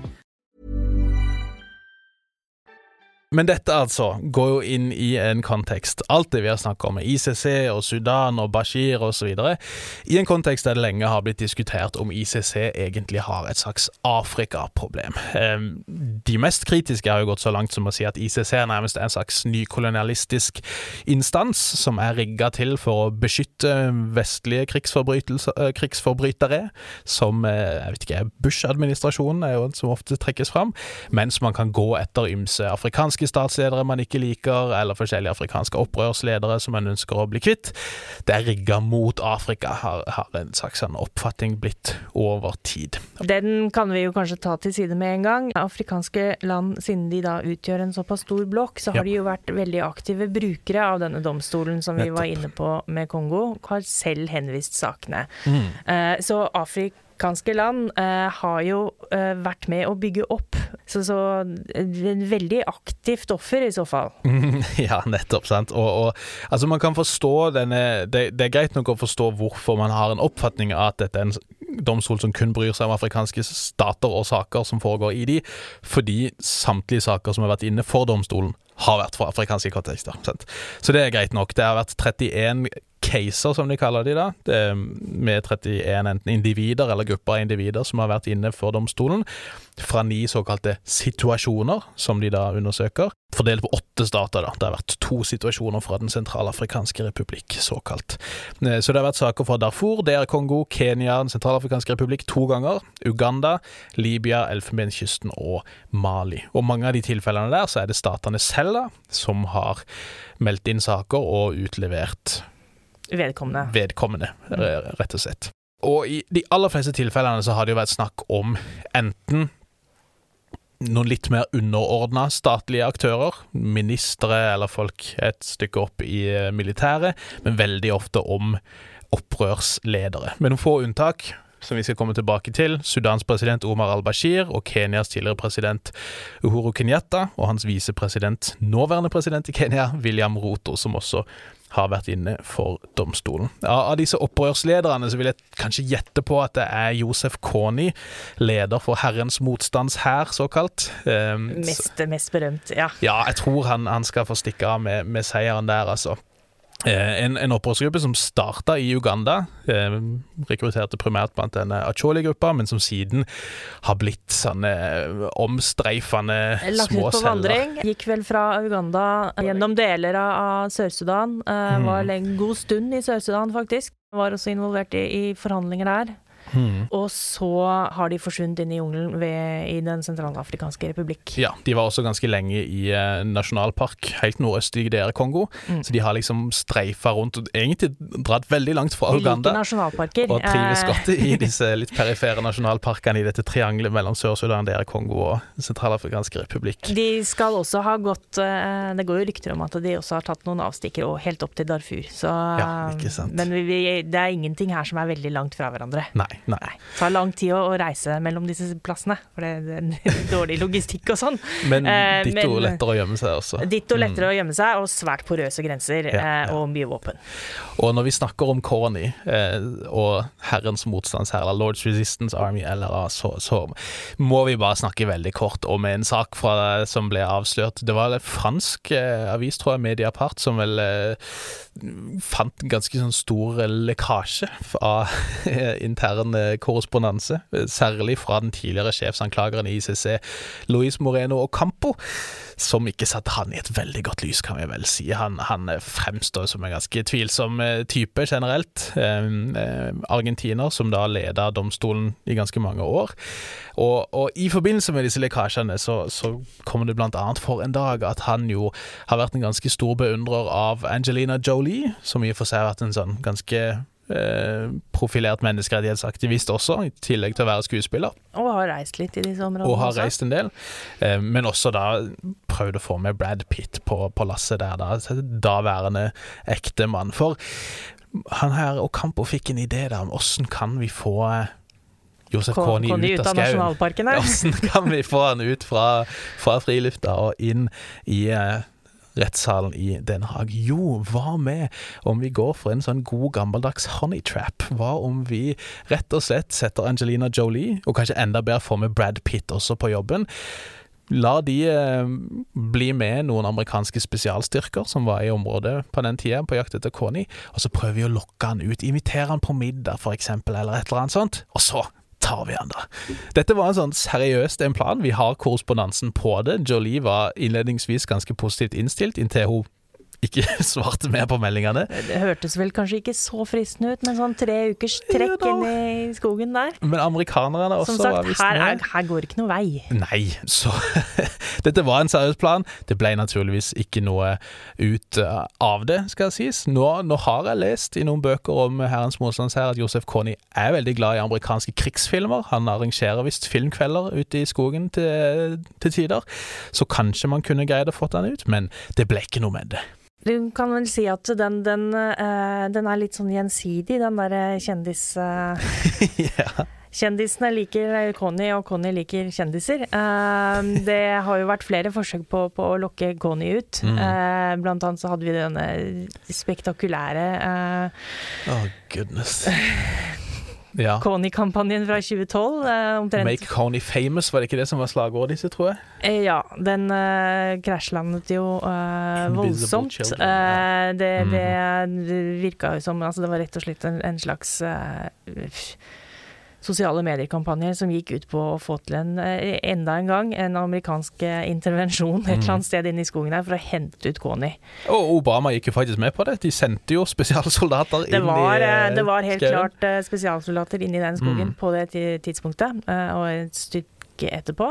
Men dette altså går jo inn i en kontekst. Alt det vi har snakket om med ICC og Sudan og Bashir osv. I en kontekst der det lenge har blitt diskutert om ICC egentlig har et slags Afrika-problem. De mest kritiske har jo gått så langt som å si at ICC er nærmest en slags nykolonialistisk instans som er rigga til for å beskytte vestlige eh, krigsforbrytere, som eh, jeg vet ikke, Bush-administrasjonen er jo som ofte trekkes fram, mens man kan gå etter ymse afrikanske afrikanske statsledere man ikke liker, eller forskjellige afrikanske opprørsledere som man ønsker å bli kvitt. Det er rigga mot Afrika, har, har en slags sånn oppfatning blitt over tid. Den kan vi jo kanskje ta til side med en gang. Afrikanske land, siden de da utgjør en såpass stor blokk, så har Ja. de jo vært veldig aktive brukere av denne domstolen som vi var inne på med Kongo, har selv henvist sakene. Mm. Uh, så afrikanske land eh, har jo eh, vært med å bygge opp. Så, så en veldig aktivt offer i så fall. (laughs) Ja, nettopp. sant. Og, og altså Man kan forstå denne det, det er greit nok å forstå hvorfor man har en oppfatning av at dette er en domstol som kun bryr seg om afrikanske stater og saker som foregår i de, fordi samtlige saker som har vært inne for domstolen, har vært fra afrikanske kontekster. Sant? Så det er greit nok. Det har vært 31 caser, som de kaller de da, med 31 enten individer eller grupper av individer som har vært inne for domstolen, fra ni såkalte situasjoner, som de da undersøker, fordelt på åtte stater. da. Det har vært to situasjoner fra Den sentralafrikanske republikk, såkalt. Eh, Så det har vært saker fra Darfur, DR Kongo, Kenya, Den sentralafrikanske republikk to ganger, Uganda, Libya, Elfenbenskysten og Mali. Og mange av de tilfellene der så er det statene selv da, som har meldt inn saker og utlevert Vedkommende. vedkommende, rett og slett. Og i de aller fleste tilfellene så har det jo vært snakk om enten noen litt mer underordna statlige aktører, ministre eller folk et stykke opp i eh, militæret, men veldig ofte om opprørsledere. Med noen få unntak, som vi skal komme tilbake til. Sudans president Omar al-Bashir og Kenyas tidligere president Uhuru Kenyatta og hans visepresident, nåværende president i Kenya, William Roto, som også har vært inne for domstolen. Av disse opprørslederne så vil jeg kanskje gjette på at det er Josef Kony, leder for Herrens motstandshær, såkalt. Um, Mest, mest berømt, ja. ja, jeg tror han, han skal få stikke av med, med seieren der, altså. Eh, en, en opprørsgruppe som starta i Uganda, eh, rekrutterte primært blant denne Acholi-gruppa, men som siden har blitt sånne eh, omstreifende Lagt små ut på celler. vandring. Gikk vel fra Uganda gjennom deler av, Sør-Sudan. Eh, Mm. Var en god stund i Sør-Sudan, faktisk. Var også involvert i, i forhandlinger der. Hmm. Og så har de forsvunnet inn i jungelen ved, i Den sentralafrikanske republikk. Ja, de var også ganske lenge i eh, nasjonalpark helt nordøst i DR Kongo, Mm. så de har liksom streifa rundt, og egentlig dratt veldig langt fra De Uganda. nasjonalparker. Og trives Eh, godt i disse litt perifere nasjonalparkene i dette triangelet mellom Sør-Sudan, DR Kongo og sentralafrikanske republikk. De skal også ha gått eh, Det går jo rykter om at de også har tatt noen avstikkere og helt opp til Darfur. Så, Ja, ikke sant. Men vi, vi, det er ingenting her som er veldig langt fra hverandre. Nei, nei. Nei. Det tar lang tid å, reise mellom disse plassene, for det, er (laughs) dårlig logistikk og sånn. Men Eh, ditto men- lettere å gjemme seg også. Ditto lettere å gjemme seg, og svært porøse grenser Ja, eh, ja. og mye våpen. Og når vi snakker om Corny eh, og Herrens motstandshær, eller Lords Resistance Army, LRA, så, så må vi bare snakke veldig kort om en sak fra, som ble avslørt. Det var en fransk avis, tror jeg, Mediapart, som vel fant en ganske sånn stor lekkasje av (laughs) intern eh, korrespondanse, særlig fra den tidligere sjefsanklageren i ICC, Luis Moreno Ocampo, som ikke satte han i et veldig godt lys, kan vi vel si. Han, han fremstår som en ganske tvilsom eh, type generelt. Argentiner som da leda domstolen i ganske mange år. Og, og i forbindelse med disse lekkasjene så, så kommer det blant annet for en dag at han jo har vært en ganske stor beundrer av Angelina Jolie, som i og for seg har vært en sånn ganske profilert menneskerettighetsaktivist også, i tillegg til å være skuespiller Og har reist litt i disse områdene og har også. reist en del. Eh, men også da prøvd å få med Brad Pitt på, på lasset der, da. Daværende ektemann. For han her Ocampo fikk en idé der om åssen kan vi få eh, Josef Kony ut ut av skauen. (laughs) Hvordan kan vi få han ut fra, fra frilufta og inn i eh, rettssalen i Den Haag? Jo, hva med om vi går for en sånn god gammeldags honey trap? Hva om vi rett og slett setter Angelina Jolie, og kanskje enda bedre får med Brad Pitt også på jobben? La de eh, bli med noen amerikanske spesialstyrker som var i området på den tida, på jakt etter Coney, og så prøver vi å lokke han ut, invitere han på middag for eksempel, eller et eller annet sånt, og så tar vi han da. Dette var en sånn seriøst en plan, vi har korrespondansen på det. Jolie var innledningsvis ganske positivt innstilt, inntil hun ikke (laughs) svarte mer på meldingene. Det hørtes vel kanskje ikke så fristende ut, med sånn tre ukers trekk inn i skogen der. Men amerikanerne også Som var sagt, her, er, her går ikke noe vei. Nei, så (laughs) Dette var en seriøs plan. Det ble naturligvis ikke noe ut eh, av det, skal sies. Nå, nå har jeg lest i noen bøker om Herrens motstandsherre at Josef Kony er veldig glad i amerikanske krigsfilmer. Han arrangerer visst filmkvelder ute i skogen til, til tider. Så kanskje man kunne greid å få den ut, men det ble ikke noe med det. Du kan vel si at den, den, uh, den er litt sånn gjensidig, den derre kjendis... Uh, (laughs) ja. Kjendisene liker Conny, og Conny liker kjendiser. Uh, det har jo vært flere forsøk på, på å lokke Conny ut. Mm. Uh, blant annet så hadde vi denne spektakulære Oh, goodness. (laughs) Ja. Coney-kampanjen fra 2012. Eh, Make Coney famous, var det ikke det som var slagordet disse, tror jeg? Eh, ja, den eh, krasjlandet jo eh, voldsomt. Eh, det, mm. det, virka jo som Altså, det var rett og slett en, en slags eh, sosiale mediekampanjer som gikk ut på å få til en, eh, enda en gang en amerikansk eh, intervensjon et eller annet mm. sted inne i skogen her for å hente ut Kony. Og Obama gikk jo faktisk med på det. De sendte jo spesialsoldater inn var, i eh, Det var helt skreven. klart spesialsoldater inn i den skogen mm. på det tidspunktet. Og et stykke etterpå.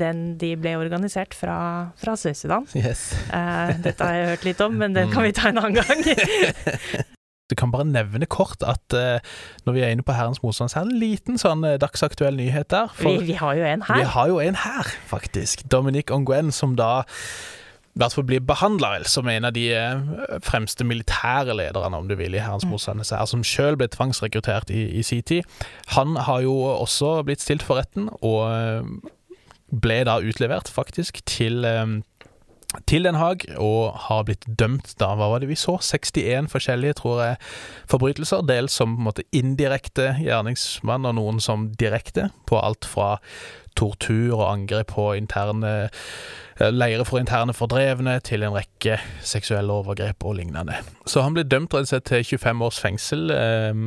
Den, de ble organisert fra, fra Sør-Sudan. Yes. Dette har jeg hørt litt om, men den kan vi ta en annen gang. (laughs) Du kan bare nevne kort at uh, når vi er inne på Herrens motstand, så er det en liten sånn uh, dagsaktuell nyhet der. Vi, vi, har jo en her. Vi har jo en her, faktisk. Dominic Onguen, som da i hvert fall blir behandla som en av de uh, fremste militære lederne, om du vil, i Herrens mm. motstand, som sjøl ble tvangsrekruttert i, i sin tid. Han har jo også blitt stilt for retten, og ble da utlevert, faktisk, til til Den Haag, og har blitt dømt da, hva var det vi så, 61 forskjellige, tror jeg, forbrytelser. Dels som på en måte indirekte gjerningsmann, og noen som direkte, på alt fra tortur og angrep på interne leirer leire for interne fordrevne, til en rekke seksuelle overgrep og lignende. Så han ble dømt rett og slett til 25 års fengsel. Eh,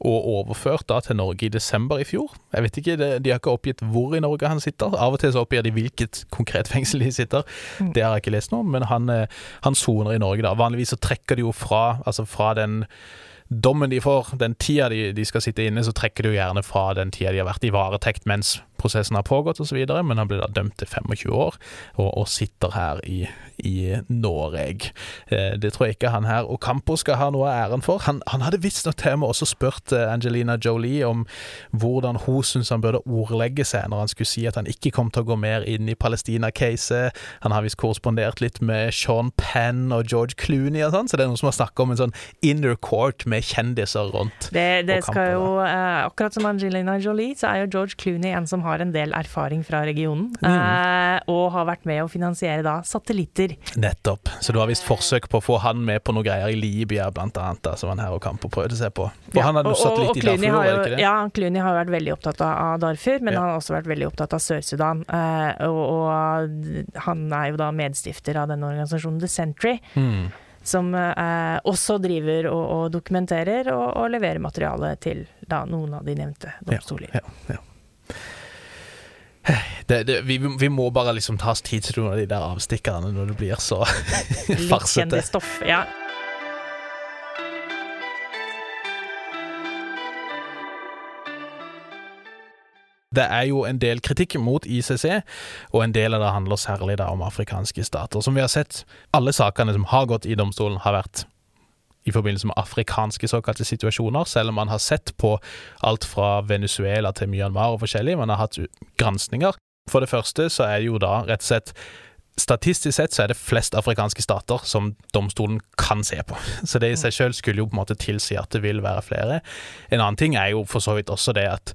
og overført da til Norge i desember i fjor. Jeg vet ikke, De har ikke oppgitt hvor i Norge han sitter. Av og til så oppgir de hvilket konkret fengsel de sitter. Mm. Det har jeg ikke lest noe om, men han, eh, han soner i Norge da. Vanligvis så trekker de jo fra, altså fra den dommen de får, den tida de, de, skal sitte inne, så trekker de jo gjerne fra den tida de har vært i varetekt mens prosessen har pågått osv., men han ble da dømt til 25 år, og, og sitter her i, i Norge. Eh, det tror jeg ikke han her og Campo skal ha noe av æren for. Han, han hadde visstnok til og med også spurt eh, Angelina Jolie om hvordan hun syntes han burde ordlegge seg når han skulle si at han ikke kom til å gå mer inn i Palestina-caset. Han har visst korrespondert litt med Sean Penn og George Clooney og sånn, så det er noen som har snakka om en sånn inner court med kjendiser rundt. Det, det skal jo, eh, akkurat som Angelina Jolie, så er jo George Clooney en som har en del erfaring fra regionen, mm. eh, og har vært med å finansiere da satellitter Nettopp. Så du har visst forsøk på å få han med på noe greier i Libya, blant annet, da, som han her og Campo prøvde seg på. For ja, han hadde satt litt i Darfur, var det ikke det? Ja, Clooney har vært veldig opptatt av Darfur, men ja. han har også vært veldig opptatt av Sør-Sudan. Uh, og, og, han er jo da medstifter av denne organisasjonen The Century. Mm. Som eh, også driver og, og dokumenterer og, og, leverer materiale til da, noen av de nevnte domstoler. Ja, ja, ja. Det, det, vi, vi, må bare liksom ta oss tid til noen av de der avstikkerne når det blir så (laughs) farsete. Stoff, ja. Det er jo en del kritikk mot ICC, og en del av det handler særlig om afrikanske stater. Som vi har sett, alle sakene som har gått i domstolen, har vært i forbindelse med afrikanske såkalte situasjoner, selv om man har sett på alt fra Venezuela til Myanmar og forskjellig. Man har hatt granskninger. For det første så er det jo da rett og slett Statistisk sett så er det flest afrikanske stater som domstolen kan se på. (laughs) Så det i seg selv skulle jo på en måte tilsi at det vil være flere. En annen ting er jo for så vidt også det at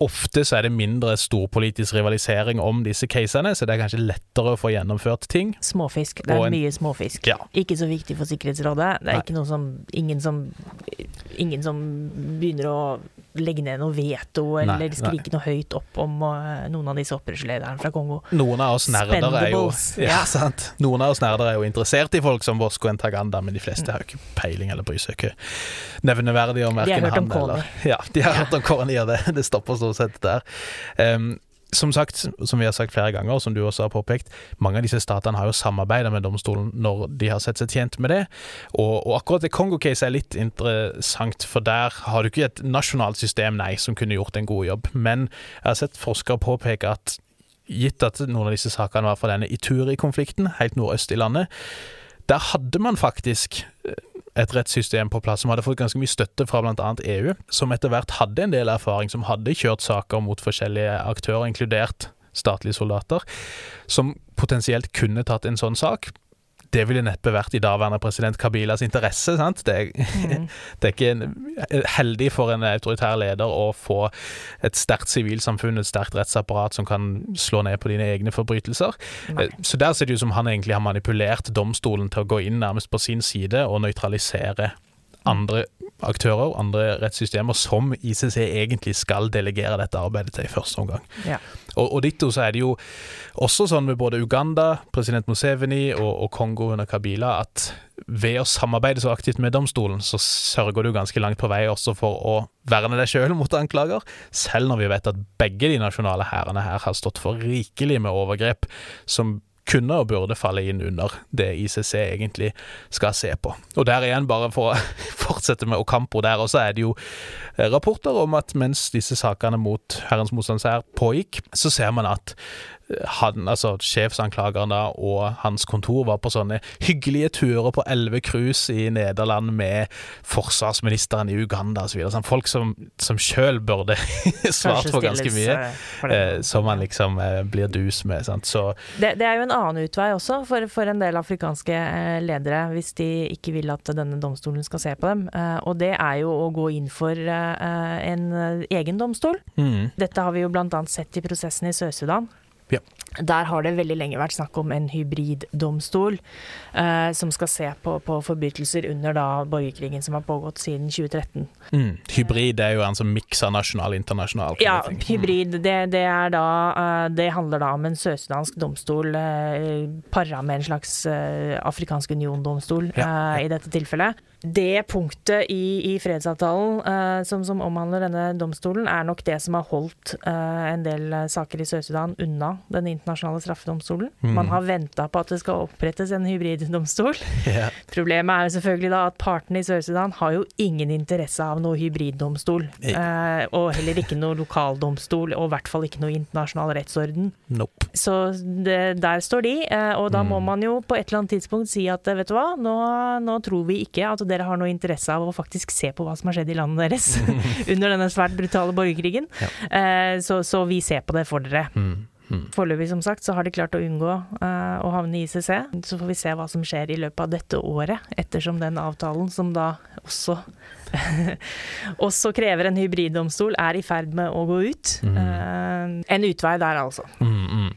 Ofte så er det mindre storpolitisk rivalisering om disse casene, så det er kanskje lettere å få gjennomført ting. Småfisk. Det er en, mye småfisk. Ja. Ikke så viktig for Sikkerhetsrådet. Det er Nei. ikke noe som ingen, som ingen som begynner å legge ned noe veto eller nei, skrike nei. noe høyt opp om uh, noen av disse opprørslederne fra Kongo. Noen av oss nerder er jo ja, sant. Noen av oss nerder er jo interessert i folk som Vosko Entaganda, men de fleste mm. har jo ikke peiling eller bryr seg ikke nevneverdig om verken han eller Ja, de har hørt om Kårni, og det, det stopper stort sett der. Um, som sagt, som vi har sagt flere ganger, og som du også har påpekt, mange av disse statene har jo samarbeida med domstolen når de har sett seg tjent med det. Og, og akkurat det Kongo-caset er litt interessant, for der har du ikke et nasjonalt system, nei, som kunne gjort en god jobb. Men jeg har sett forskere påpeke at gitt at noen av disse sakene var fra denne Ituri-konflikten, helt nordøst i landet, der hadde man faktisk eh, et rettssystem på plass som hadde fått ganske mye støtte fra bl.a. EU, som etter hvert hadde en del erfaring, som hadde kjørt saker mot forskjellige aktører, inkludert statlige soldater, som potensielt kunne tatt en sånn sak det ville neppe vært i daværende president Kabilas interesse. sant? Det mm. (laughs) det er ikke en, heldig for en autoritær leder å få et sterkt sivilsamfunn, et sterkt rettsapparat som kan slå ned på dine egne forbrytelser. Nei. Eh, så der ser det ut som han egentlig har manipulert domstolen til å gå inn nærmest på sin side og nøytralisere andre aktører, andre rettssystemer, som ICC egentlig skal delegere dette arbeidet til i første omgang. Ja. Og, og ditto så er det jo også sånn med både Uganda, president Museveni og, og Kongo under Kabila at ved å samarbeide så aktivt med domstolen, så sørger du ganske langt på vei også for å verne deg sjøl mot anklager, selv når vi vet at begge de nasjonale hærene her har stått for rikelig med overgrep som kunne og burde falle inn under det ICC egentlig skal se på. Og der igjen, bare for å (laughs) fortsette med Ocampo, der og så er det jo eh, rapporter om at mens disse sakene mot Herrens motstandsær pågikk, så ser man at han, altså sjefsanklageren da, og hans kontor var på sånne hyggelige turer på elleve cruise i Nederland med forsvarsministeren i Uganda osv. Sånn, folk som, som sjøl burde (laughs) svart for ganske mye, for eh, som man liksom eh, blir dus med. Det, det, er jo en annen utvei også for, for en del afrikanske eh, ledere, hvis de ikke vil at denne domstolen skal se på dem. Eh, og det er jo å gå inn for eh, en egen domstol. Mm. Dette har vi jo bl.a. sett i prosessen i Sør-Sudan. Ja. Der har det veldig lenge vært snakk om en hybriddomstol eh, som skal se på, på forbrytelser under da borgerkrigen som har pågått siden 2013. Mm. Hybrid er jo en som mikser nasjonal og internasjonal? Ja, hybrid. Det, det, da eh, Det handler da om en sørsudansk domstol eh, para med en slags eh, afrikansk union-domstol ja. Eh, i dette tilfellet det punktet i, i fredsavtalen uh, som, som, omhandler denne domstolen, er nok det som har holdt uh, en del saker i Sør-Sudan unna den internasjonale straffedomstolen. Mm. Man har venta på at det skal opprettes en hybriddomstol. (laughs) Yeah. Problemet er jo selvfølgelig da at partene i Sør-Sudan har jo ingen interesse av noe hybriddomstol. Uh, og heller ikke noe lokaldomstol, og i hvert fall ikke noe internasjonal rettsorden. Nope. Så det, der står de, og da mm. må man jo på et eller annet tidspunkt si at vet du hva, nå, nå tror vi ikke at dere har noe interesse av å faktisk se på hva som har skjedd i landet deres (laughs) under denne svært brutale borgerkrigen. Ja. Eh, så, så, vi ser på det for dere. Mm. Mm. Foreløpig, som sagt, så har de klart å unngå uh, å havne i ICC. Så får vi se hva som skjer i løpet av dette året, ettersom den avtalen, som da også (laughs) også krever en hybriddomstol, er i ferd med å gå ut. Mm. Uh, en utvei der, altså. Mm, mm.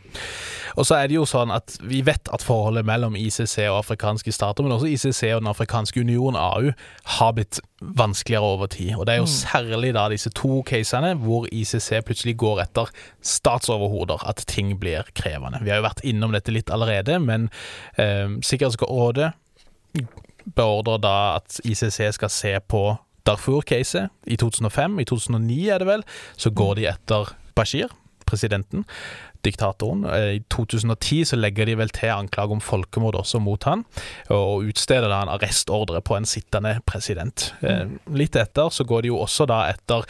Og så er det jo sånn at vi vet at forholdet mellom ICC og afrikanske stater, men også ICC og Den afrikanske union, AU, har blitt vanskeligere over tid. Og det er jo mm. særlig da disse to casene hvor ICC plutselig går etter statsoverhoder at ting blir krevende. Vi har jo vært innom dette litt allerede, men eh, Sikkerhetsrådet beordrer da at ICC skal se på Darfur-caset i 2005. I 2009 er det vel, så går de etter Bashir, presidenten diktatoren. Eh, I 2010 så legger de vel til anklage om folkemord også mot han, og utsteder da en arrestordre på en sittende president. Eh, mm. Litt etter så går de jo også da etter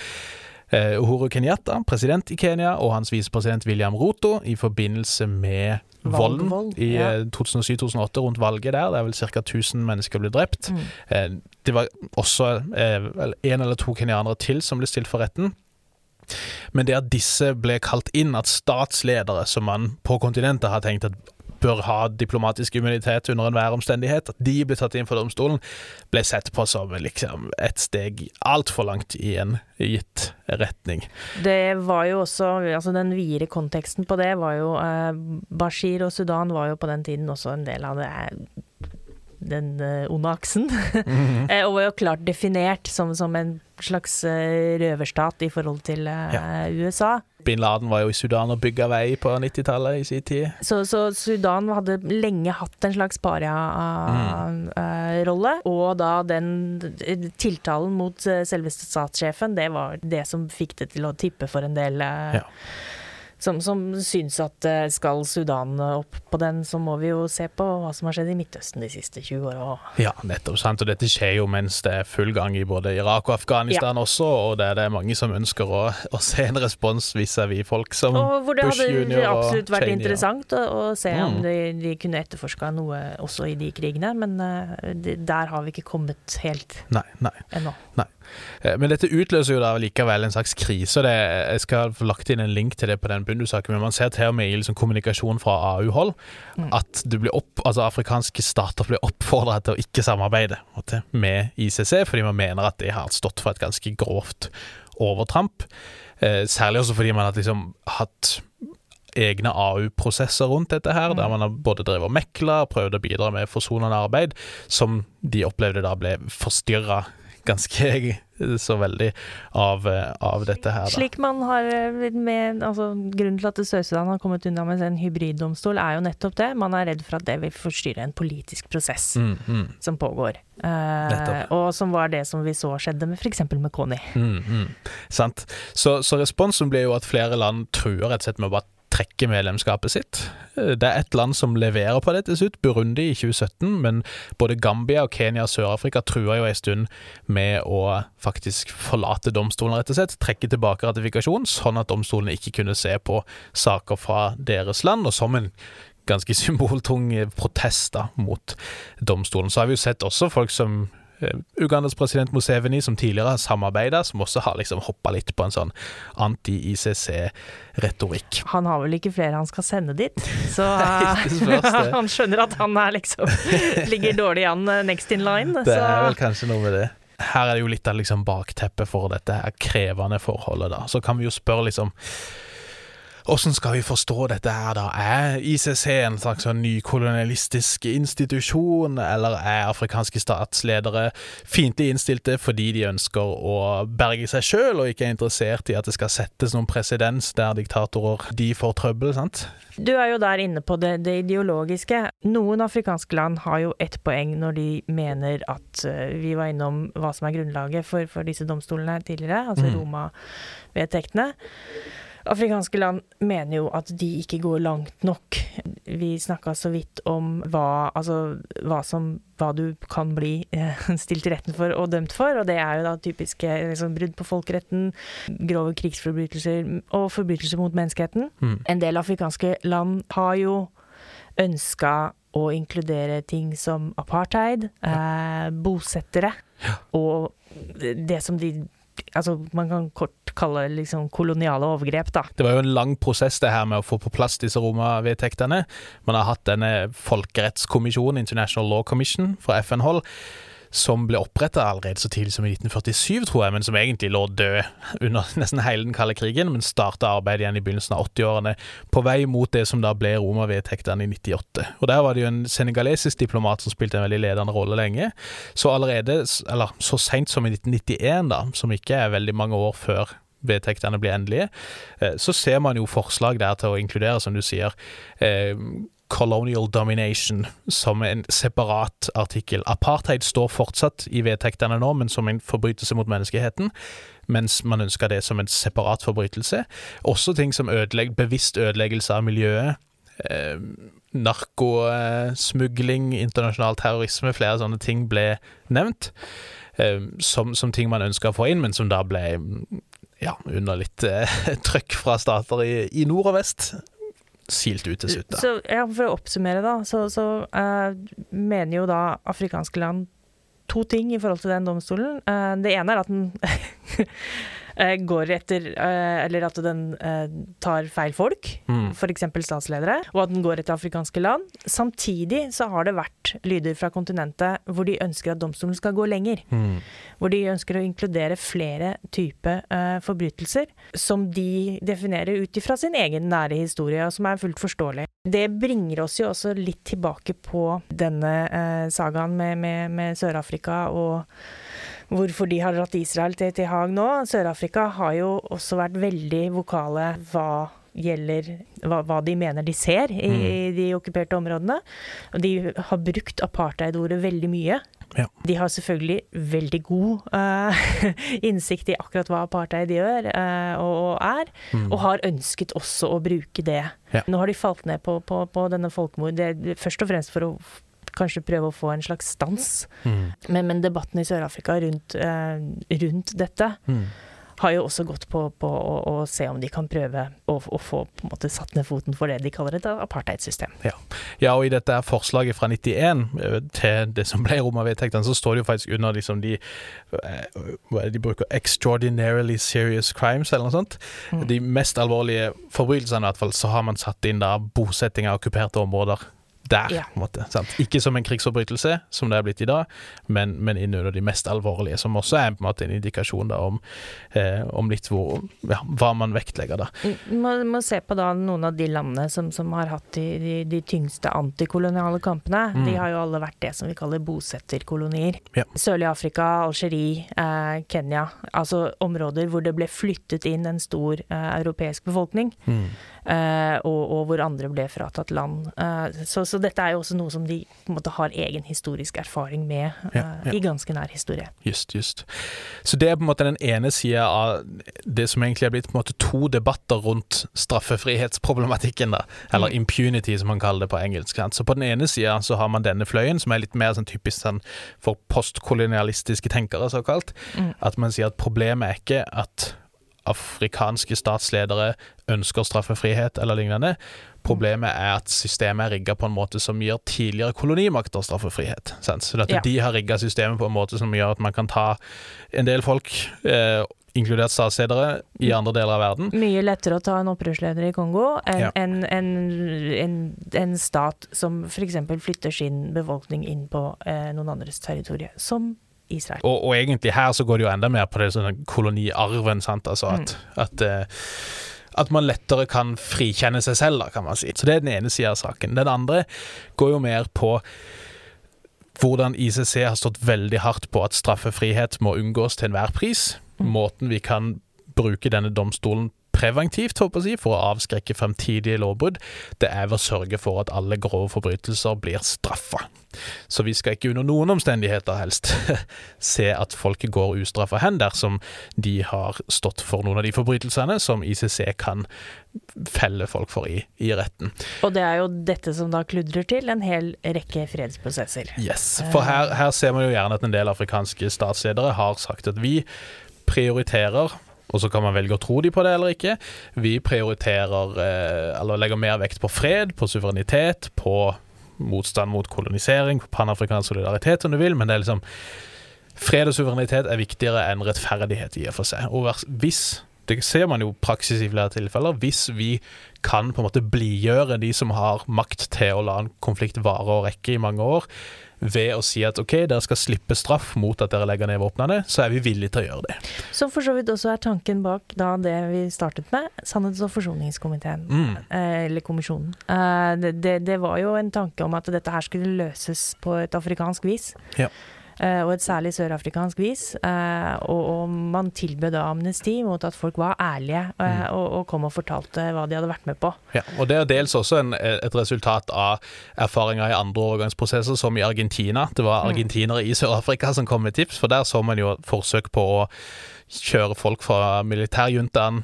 eh, Uhuru Kenyatta, president i Kenya, og hans visepresident William Ruto i forbindelse med volden i ja. 2007-2008, rundt valget der. Det er vel ca. 1000 mennesker ble drept. Mm. Det var også en eller to kenyanere til som ble stilt for retten. Men det at disse ble kalt inn, at statsledere som man på kontinentet har tenkt at bør ha diplomatisk immunitet under enhver omstendighet, at de ble tatt inn for domstolen, ble sett på som liksom et steg altfor langt i en gitt retning. Det var jo også altså Den videre konteksten på det var jo eh, Bashir og Sudan var jo på den tiden også en del av det den uh, onde aksen. Mm -hmm. (laughs) og var jo klart definert som, som en slags uh, røverstat i forhold til ja. USA. Bin Laden var jo i Sudan og bygga vei på 90-tallet i sin tid. Så, så, Sudan hadde lenge hatt en slags paria-rolle. Mm. og da den tiltalen mot selveste statssjefen, det var det som fikk det til å tippe for en del. Ja som, som syns at eh, skal Sudan opp på den, så må vi jo se på hva som har skjedd i Midtøsten de siste 20 åra. Ja, nettopp. sant, og Dette skjer jo mens det er full gang i både Irak og Afghanistan ja. også, og det er det mange som ønsker å, å se en respons vis-à-vis folk som og hvor det Bush hadde absolutt vært interessant å, å se Mm. om de, de kunne etterforska noe også i de krigene, men uh, de, der har vi ikke kommet helt Nei, nei. ennå. Eh, Men dette utløser jo da likevel en slags krise. Det, jeg skal få lagt inn en link til det på den Bundu-saken, men man ser til og med i liksom kommunikasjon fra AU-hold Mm. at det blir opp, altså afrikanske stater blir oppfordra til å ikke samarbeide med ICC, fordi man mener at de har stått for et ganske grovt overtramp. Eh, særlig også fordi man har liksom hatt egne AU-prosesser rundt dette her, der man har både drevet og mekla og prøvd å bidra med forsonende arbeid, som de opplevde da ble forstyrra ganske (laughs) så veldig av, av dette her. Da. Slik man har eh, med altså, Grunnen til at Sør-Sudan har kommet unna med en hybriddomstol, er jo nettopp det. Man er redd for at det vil forstyrre en politisk prosess Mm, mm, som pågår. Eh, og som var det som vi så skjedde med f.eks. med Kony. mm, mm. Sant. Så, så responsen ble jo at flere land truer rett og slett med å bare trekke medlemskapet sitt. Eh, Det er ett land som leverer på det til slutt, Burundi i 2017, men både Gambia og Kenya og Sør-Afrika truer jo en stund med å faktisk forlate domstolen, rett og slett. Trekke tilbake ratifikasjon, sånn at domstolen ikke kunne se på saker fra deres land, og som en ganske (laughs) symboltung protest da, mot domstolen. Så har vi jo sett også folk som Ugandas president Museveni, som tidligere har samarbeida, som også har liksom hoppa litt på en sånn anti-ICC-retorikk. Han har vel ikke flere han skal sende dit, så (laughs) Nei, det. (laughs) han skjønner at han er liksom (laughs) ligger dårlig an eh, next in line. Det så. er vel kanskje noe med det. Her er det jo litt av liksom bakteppet for dette her krevende forholdet, da. Så kan vi jo spørre liksom Åssen skal vi forstå dette her, da? Er ICC en slags sånn nykolonialistisk institusjon, eller er afrikanske statsledere fiendtlig innstilte fordi de ønsker å berge seg sjøl, og ikke er interessert i at det skal settes noen presedens der diktatorer de får trøbbel, sant? Du er jo der inne på det, det ideologiske. Noen afrikanske land har jo ett poeng når de mener at eh, Vi var innom hva som er grunnlaget for, for disse domstolene tidligere, altså Mm. Roma-vedtektene. Afrikanske land mener jo at de ikke går langt nok. Vi snakka så vidt om hva, altså, hva, som, hva du kan bli eh, (laughs) stilt til retten for og dømt for, og det er jo da typiske liksom, brudd på folkeretten, grove krigsforbrytelser og forbrytelser mot menneskeheten. Mm. En del afrikanske land har jo ønska å inkludere ting som apartheid, eh, bosettere og det som de Altså, man kan kort kalle det liksom koloniale overgrep, da. Det var jo en lang prosess det her med å få på plass disse Roma-vedtektene. Man har hatt denne folkerettskommisjonen, International Law Commission, fra FN-hold, som ble oppretta allerede så tidlig som i 1947, tror jeg, men som egentlig lå død (laughs) under nesten hele den kalde krigen, men starta arbeidet igjen i begynnelsen av 80-årene, på vei mot det som da ble Roma-vedtektene i 98. Og Der var det jo en senegalesisk diplomat som spilte en veldig ledende rolle lenge. Så allerede, eller så seint som i 1991, da, som ikke er veldig mange år før vedtektene blir endelige, eh, så ser man jo forslag der til å inkludere, som du sier, eh, colonial domination som en separat artikkel. Apartheid står fortsatt i vedtektene nå, men som en forbrytelse mot menneskeheten, mens man ønsker det som en separat forbrytelse. Også ting som ødelegg, bevisst ødeleggelse av miljøet. Eh, narkosmugling, internasjonal terrorisme, flere sånne ting ble nevnt. Eh, som, som ting man ønska å få inn, men som da ble ja, under litt eh, (laughs) trøkk fra stater i, i nord og vest. Silt ut til slutt, ja, For å oppsummere, da, så, så uh, mener jo da afrikanske land to ting i forhold til den domstolen. Uh, det ene er at den går etter eh, Eller at den eh, tar feil folk, Mm. f.eks. statsledere, og at den går etter afrikanske land. Samtidig så har det vært lyder fra kontinentet hvor de ønsker at domstolen skal gå lenger. Mm. Hvor de ønsker å inkludere flere typer eh, forbrytelser som de definerer ut ifra sin egen nære historie, og som er fullt forståelig. Det bringer oss jo også litt tilbake på denne eh, sagaen med, med, med Sør-Afrika og hvorfor de har dratt Israel til, til Haag nå. Sør-Afrika har jo også vært veldig vokale hva gjelder hva, hva de mener de ser i, i de okkuperte områdene. Og de har brukt apartheid-ordet veldig mye. Ja. De har selvfølgelig veldig god uh, (laughs) innsikt i akkurat hva apartheid gjør uh, og, og er, og har ønsket også å bruke det. Ja. Nå har de falt ned på, på, på denne folkemord, det først og fremst for å kanskje prøve å få en slags stans. Men, men debatten i Sør-Afrika rundt, eh, rundt dette har jo også gått på, på å, å se om de kan prøve å, å få måte satt ned foten for det de kaller et apartheidsystem. Ja. ja, og i dette forslaget fra 91 eh, til det som ble Roma-vedtektene, så står det jo faktisk under liksom de eh, Hva er det de bruker? Extraordinarily serious crimes, eller noe sånt. De mest alvorlige forbrytelsene, i hvert fall, så har man satt inn da bosetting av okkuperte områder. Der, Ja. på en måte. Sant? Ikke som en krigsforbrytelse, som det er blitt i dag, men, men innunder de mest alvorlige, som også er på en måte en indikasjon da om, eh, om litt hvor, ja, hva man vektlegger. da. Mm, Må, se på da noen av de landene som, som har hatt de, de, de tyngste antikoloniale kampene. De har jo alle vært det som vi kaller bosetterkolonier. Ja. Sørlig Afrika, Algerie, eh, Kenya. Altså områder hvor det ble flyttet inn en stor eh, europeisk befolkning. Eh, og, og hvor andre ble fratatt land. Eh, så, så dette er jo også noe som de på en måte har egen historisk erfaring med eh, Ja, ja. i ganske nær historie. Just, just. Så det er på en måte den ene sida av det som egentlig er blitt på en måte to debatter rundt straffefrihetsproblematikken, da. Eller impunity, som man kaller det på engelsk. Så på den ene sida så har man denne fløyen, som er litt mer sånn typisk sånn for postkolonialistiske tenkere, såkalt. At man sier at problemet er ikke at afrikanske statsledere ønsker straffefrihet eller lignende. Problemet er at systemet er rigga på en måte som gir tidligere kolonimakter straffefrihet. Sant? Så Ja. de har rigga systemet på en måte som gjør at man kan ta en del folk, eh, inkludert statsledere, i andre deler av verden. Mye lettere å ta en opprørsleder i Kongo enn Ja. en, en, en, en stat som f.eks. flytter sin befolkning inn på eh, noen andres territorium, som Israel. Og, og egentlig her så går det jo enda mer på det sånn koloniarven, sant. Altså at, at, eh, at man lettere kan frikjenne seg selv, da, kan man si. Så det er den ene sida av saken. Den andre går jo mer på hvordan ICC har stått veldig hardt på at straffefrihet må unngås til enhver pris. Måten vi kan bruke denne domstolen preventivt håper jeg, for å avskrekke fremtidige lovbrudd, det er ved å sørge for at alle grove forbrytelser blir straffa. Så vi skal ikke under noen omstendigheter helst (laughs) se at folk går ustraffa hen dersom de har stått for noen av de forbrytelsene som ICC kan felle folk for i, i retten. Og det er jo dette som da kludrer til en hel rekke fredsprosesser. Yes, For her, her ser man jo gjerne at en del afrikanske statsledere har sagt at vi prioriterer og så kan man velge å tro de på det eller ikke. Vi prioriterer, eh, eller legger mer vekt på fred, på suverenitet, på motstand mot kolonisering, panafrikansk solidaritet, om du vil, men det er liksom Fred og suverenitet er viktigere enn rettferdighet i og for seg. Og hvis det ser man jo praksis i flere tilfeller. Hvis vi kan på en måte blidgjøre de som har makt til å la en konflikt vare og rekke i mange år, ved å si at ok, dere skal slippe straff mot at dere legger ned våpnene, så er vi villige til å gjøre det. Som for så vidt også er tanken bak da det vi startet med, Sannhets- og forsoningskomiteen. Mm. Eh, eller kommisjonen. Eh, det, det, det var jo en tanke om at dette her skulle løses på et afrikansk vis. Ja. Eh, og et særlig sørafrikansk vis. Eh, og, og man tilbød da amnesti mot at folk var ærlige Mm. eh, og, og kom og fortalte hva de hadde vært med på. Ja, og Det er dels også en, et resultat av erfaringer i andre overgangsprosesser, som i Argentina. Det var argentinere i Sør-Afrika som kom med tips, for der så man jo forsøk på å kjøre folk fra militærjuntaen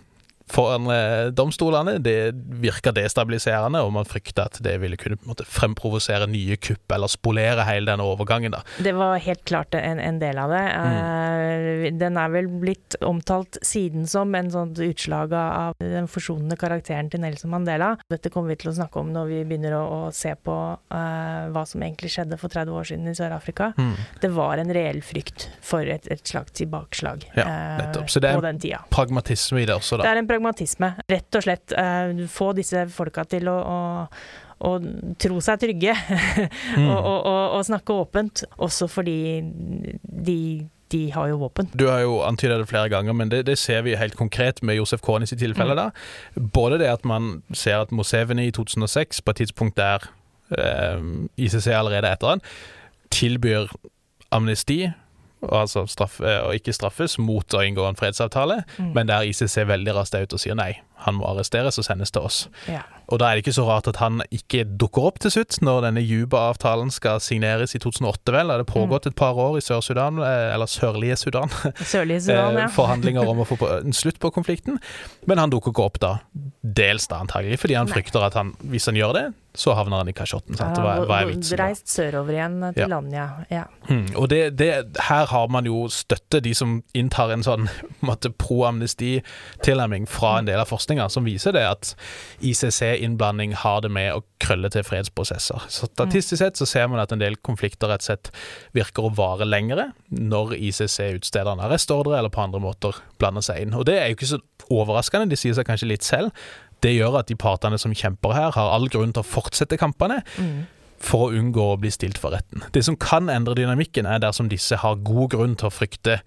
foran eh, domstolene. Det virker destabiliserende, og man frykter at det ville kunne måte, fremprovosere nye kupp eller spolere hele denne overgangen. da. Det var helt klart en, en del av det. Mm. den er vel blitt omtalt siden som en sånn utslag av den forsonende karakteren til Nelson Mandela. Dette kommer vi til å snakke om når vi begynner å, å se på uh, hva som egentlig skjedde for 30 år siden i Sør-Afrika. Det var en reell frykt for et, et slags tilbakeslag Ja, uh, på den tida. Pragmatisme i det også, da. Det er en pragmatisme. Rett og slett eh, få disse folka til å, å, å tro seg trygge (laughs) Mm. og, og, og, snakke åpent, også fordi de, de har jo våpen. Du har jo antyda det flere ganger, men det, det ser vi helt konkret med Josef Kony sitt tilfelle. da. Både det at man ser at Museveni i 2006, på et tidspunkt der eh, ICC allerede er etter han, tilbyr amnesti, altså straff, eh, og ikke straffes, mot å inngå en fredsavtale, men der ICC veldig raskt er ute og sier nei. han må arresteres og sendes til oss. Ja. Og da er det ikke så rart at han ikke dukker opp til slutt, når denne Juba-avtalen skal signeres i 2008, vel. Da har det pågått et par år i Sør-Sudan, eh, eller sørlige Sudan, Sørlige Sudan, eh, ja. forhandlinger om å få (laughs) en slutt på konflikten. Men han dukker ikke opp da, dels da antagelig, fordi han frykter at han, hvis han gjør det, så havner han i kasjotten. Sant? Hva, hva er vitsen? Reist sørover igjen til Ja. landet, ja. ja. Mm, og det, det, her har man jo støtte, de som inntar en sånn (laughs) pro-amnesti-tilnærming fra en del av forskninga, som viser det at ICC-innblanding har det med å krølle til fredsprosesser. Så Statistisk sett så ser man at en del konflikter rett og slett virker å vare lengre når ICC utsteder en arrestordre eller på andre måter blander seg inn. Og det er jo ikke så overraskende, de sier seg kanskje litt selv. Det gjør at de partene som kjemper her, har all grunn til å fortsette kampene for å unngå å bli stilt for retten. Det som kan endre dynamikken, er dersom disse har god grunn til å frykte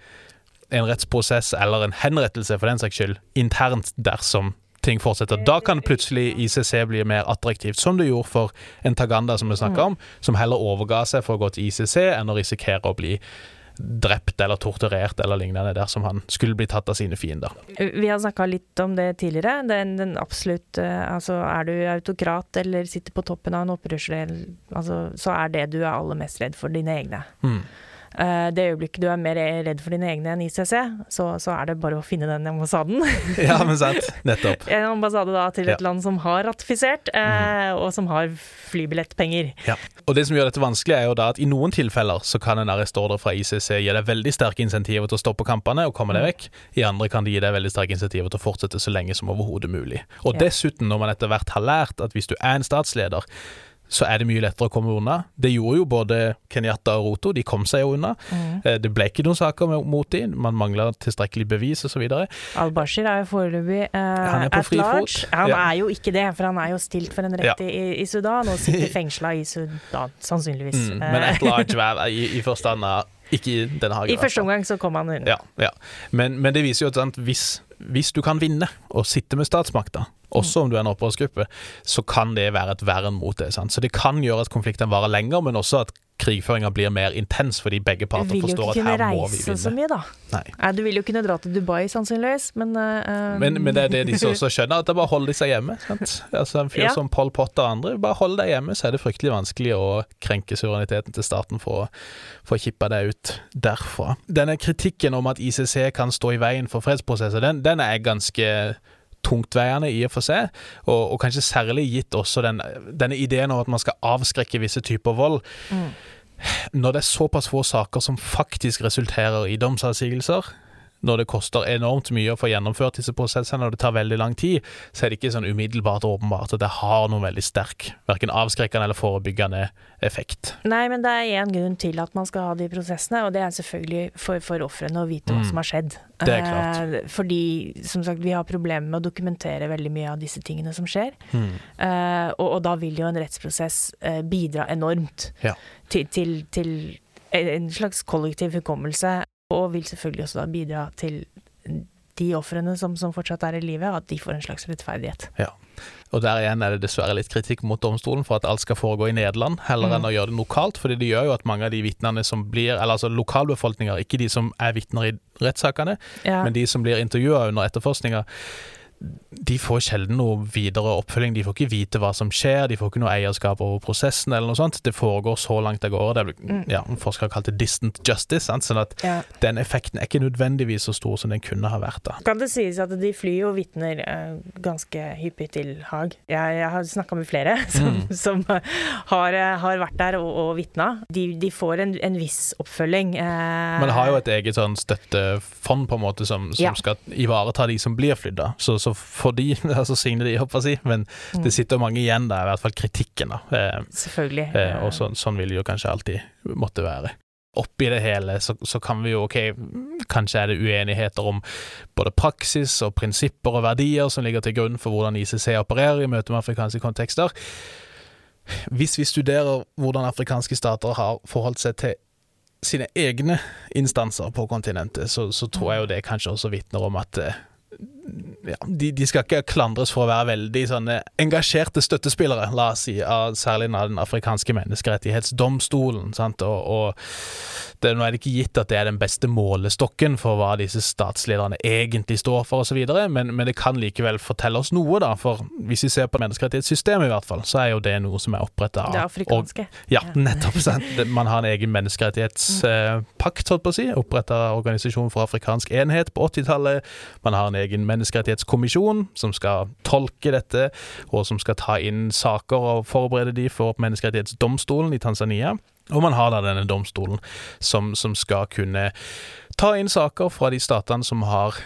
en rettsprosess eller en henrettelse, for den saks skyld, internt dersom ting fortsetter. Da kan plutselig ICC bli mer attraktivt, som det gjorde for en Taganda som vi snakka om, som heller overga seg for å gå til ICC enn å risikere å bli drept eller torturert eller lignende dersom han skulle bli tatt av sine fiender. Vi har snakka litt om det tidligere. Den, den absolutt eh, Altså, er du autokrat eller sitter på toppen av en opprørsdel, altså, så er det du er aller mest redd for dine egne. Mm. Eh, det øyeblikket du er mer redd for dine egne enn ICC, så, så er det bare å finne den ambassaden. (laughs) Ja, men sant. Nettopp. (laughs) en ambassade da til et Ja. Mhm. land som har ratifisert, eh, og som har flybillettpenger. Ja. Og det som gjør dette vanskelig, er jo da at i noen tilfeller så kan en arrestordre fra ICC gi deg veldig sterke insentiver til å stoppe kampene og komme deg vekk. I andre kan det gi deg veldig sterke insentiver til å fortsette så lenge som overhodet mulig. Og Ja. dessuten, når man etter hvert har lært at hvis du er en statsleder, så er det mye lettere å komme unna. Det gjorde jo både Kenyatta og Roto, de kom seg jo unna. Mm. Det ble ikke noen saker mot dem, man mangla tilstrekkelig bevis osv. Al-Bashir er jo foreløpig eh, Han er på at large. Han Ja. er jo ikke det, for han er jo stilt for en rett Ja. i, i Sudan, og sitter (laughs) fengsla i Sudan, sannsynligvis. Mm, men Eh, at large vær i, i forstand av ikke i Den Hagen. I første omgang så kom han unna. Ja, ja. Men, men det viser jo at sant, hvis, hvis du kan vinne og sitte med statsmakta, også om du er en opprørsgruppe, så kan det være et vern mot det. Sant? Så det kan gjøre at konflikten varer lenger, men også at krigføringa blir mer intens fordi begge Du parter forstår at her må vi reise så vinne. mye, da. Nei. Nei, du vil jo kunne dra til Dubai, sannsynligvis, men uh, Men, men det er det de også skjønner, at det bare å holde seg hjemme. Sant? Altså En fyr Ja. som Pol Pot og andre, bare hold deg hjemme, så er det fryktelig vanskelig å krenke suvereniteten til staten for, for å kippe deg ut derfra. Denne kritikken om at ICC kan stå i veien for fredsprosesser, den, den er ganske tungtveiende i og for seg, og, og kanskje særlig gitt også den, denne ideen om at man skal avskrekke visse typer vold. Når det er såpass få saker som faktisk resulterer i domsavsigelser, når det koster enormt mye å få gjennomført disse prosessene, og det tar veldig lang tid, så er det ikke sånn umiddelbart åpenbart at det har noen veldig sterk, verken avskrekkende eller forebyggende effekt. Nei, men det er én grunn til at man skal ha de prosessene, og det er selvfølgelig for, for ofrene å vite hva Mm. som har skjedd. Det er klart. Eh, fordi, som sagt, vi har problemer med å dokumentere veldig mye av disse tingene som skjer. Mm. Eh, og, og da vil jo en rettsprosess eh, bidra enormt Ja. til, til, til en slags kollektiv hukommelse, og vil selvfølgelig også da bidra til de ofrene som, som fortsatt er i live, at de får en slags rettferdighet. Ja. Og der igjen er det dessverre litt kritikk mot domstolen for at alt skal foregå i Nederland, heller enn å gjøre det lokalt. fordi det gjør jo at mange av de vitnene som blir Eller altså lokalbefolkninger, ikke de som er vitner i rettssakene, Ja. men de som blir intervjua under etterforskninga, de får sjelden noe videre oppfølging. De får ikke vite hva som skjer, de får ikke noe eierskap over prosessen eller noe sånt. Det foregår så langt det går. Det er ja, forskere har kalt det distant justice. Sant? Sånn at Ja. den effekten er ikke nødvendigvis så stor som den kunne ha vært. da. Kan det sies at de flyr jo vitner eh, ganske hyppig til Haag. Jeg, jeg har snakka med flere (laughs) som, som har, eh, har vært der og, og vitna. De, de får en, en viss oppfølging. Eh, Men det har jo et eget sånn støttefond på en måte som, som Ja. skal ivareta de som blir flydd. da. Så, så for (laughs) de, altså signe de, håper jeg å si. Men Mm. det sitter mange igjen der, i hvert fall kritikken. da. Eh, Selvfølgelig. Eh, og sånn, sånn vil det jo kanskje alltid måtte være. Oppi det hele så, så kan vi jo, ok, kanskje er det uenigheter om både praksis og prinsipper og verdier som ligger til grunn for hvordan ICC opererer i møte med afrikanske kontekster. Hvis vi studerer hvordan afrikanske stater har forholdt seg til sine egne instanser på kontinentet, så, så tror jeg jo det kanskje også vitner om at eh, ja, de, de, skal ikke klandres for å være veldig sånne engasjerte støttespillere, la oss si, av særlig av den afrikanske menneskerettighetsdomstolen. sant, og, og det, Nå er det ikke gitt at det er den beste målestokken for hva disse statslederne egentlig står for, osv., men, men det kan likevel fortelle oss noe, da. For hvis vi ser på menneskerettighetssystemet, i hvert fall, så er jo det noe som er oppretta av Det afrikanske. Og, ja, nettopp. sant, Man har en egen menneskerettighetspakt, holdt på å si, oppretta Organisasjon for afrikansk enhet på 80-tallet. Man har en egen menneskerettighetskommisjon som skal tolke dette, og som skal ta inn saker og forberede de for menneskerettighetsdomstolen i Tanzania. Og man har da denne domstolen som, som skal kunne ta inn saker fra de statene som har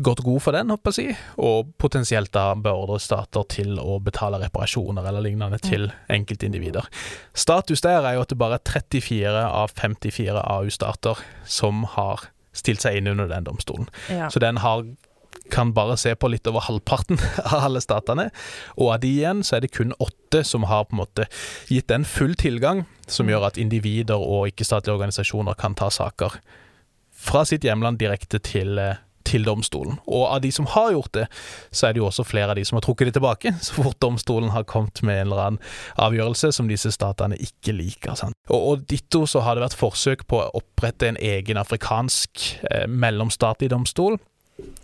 gått god for den, håper jeg si, og potensielt da beordre stater til å betale reparasjoner eller lignende til enkeltindivider. Status der er jo at det bare er 34 av 54 AU-stater som har stilt seg inn under den domstolen. Ja. Så den har kan bare se på litt over halvparten (laughs) av alle statene. Og av de igjen så er det kun åtte som har på en måte gitt den full tilgang, som gjør at individer og ikke-statlige organisasjoner kan ta saker fra sitt hjemland direkte til, eh, til domstolen. Og av de som har gjort det, så er det jo også flere av de som har trukket det tilbake, (laughs) så fort domstolen har kommet med en eller annen avgjørelse som disse statene ikke liker. Sant? Og, og ditto så har det vært forsøk på å opprette en egen afrikansk eh, mellomstatlig domstol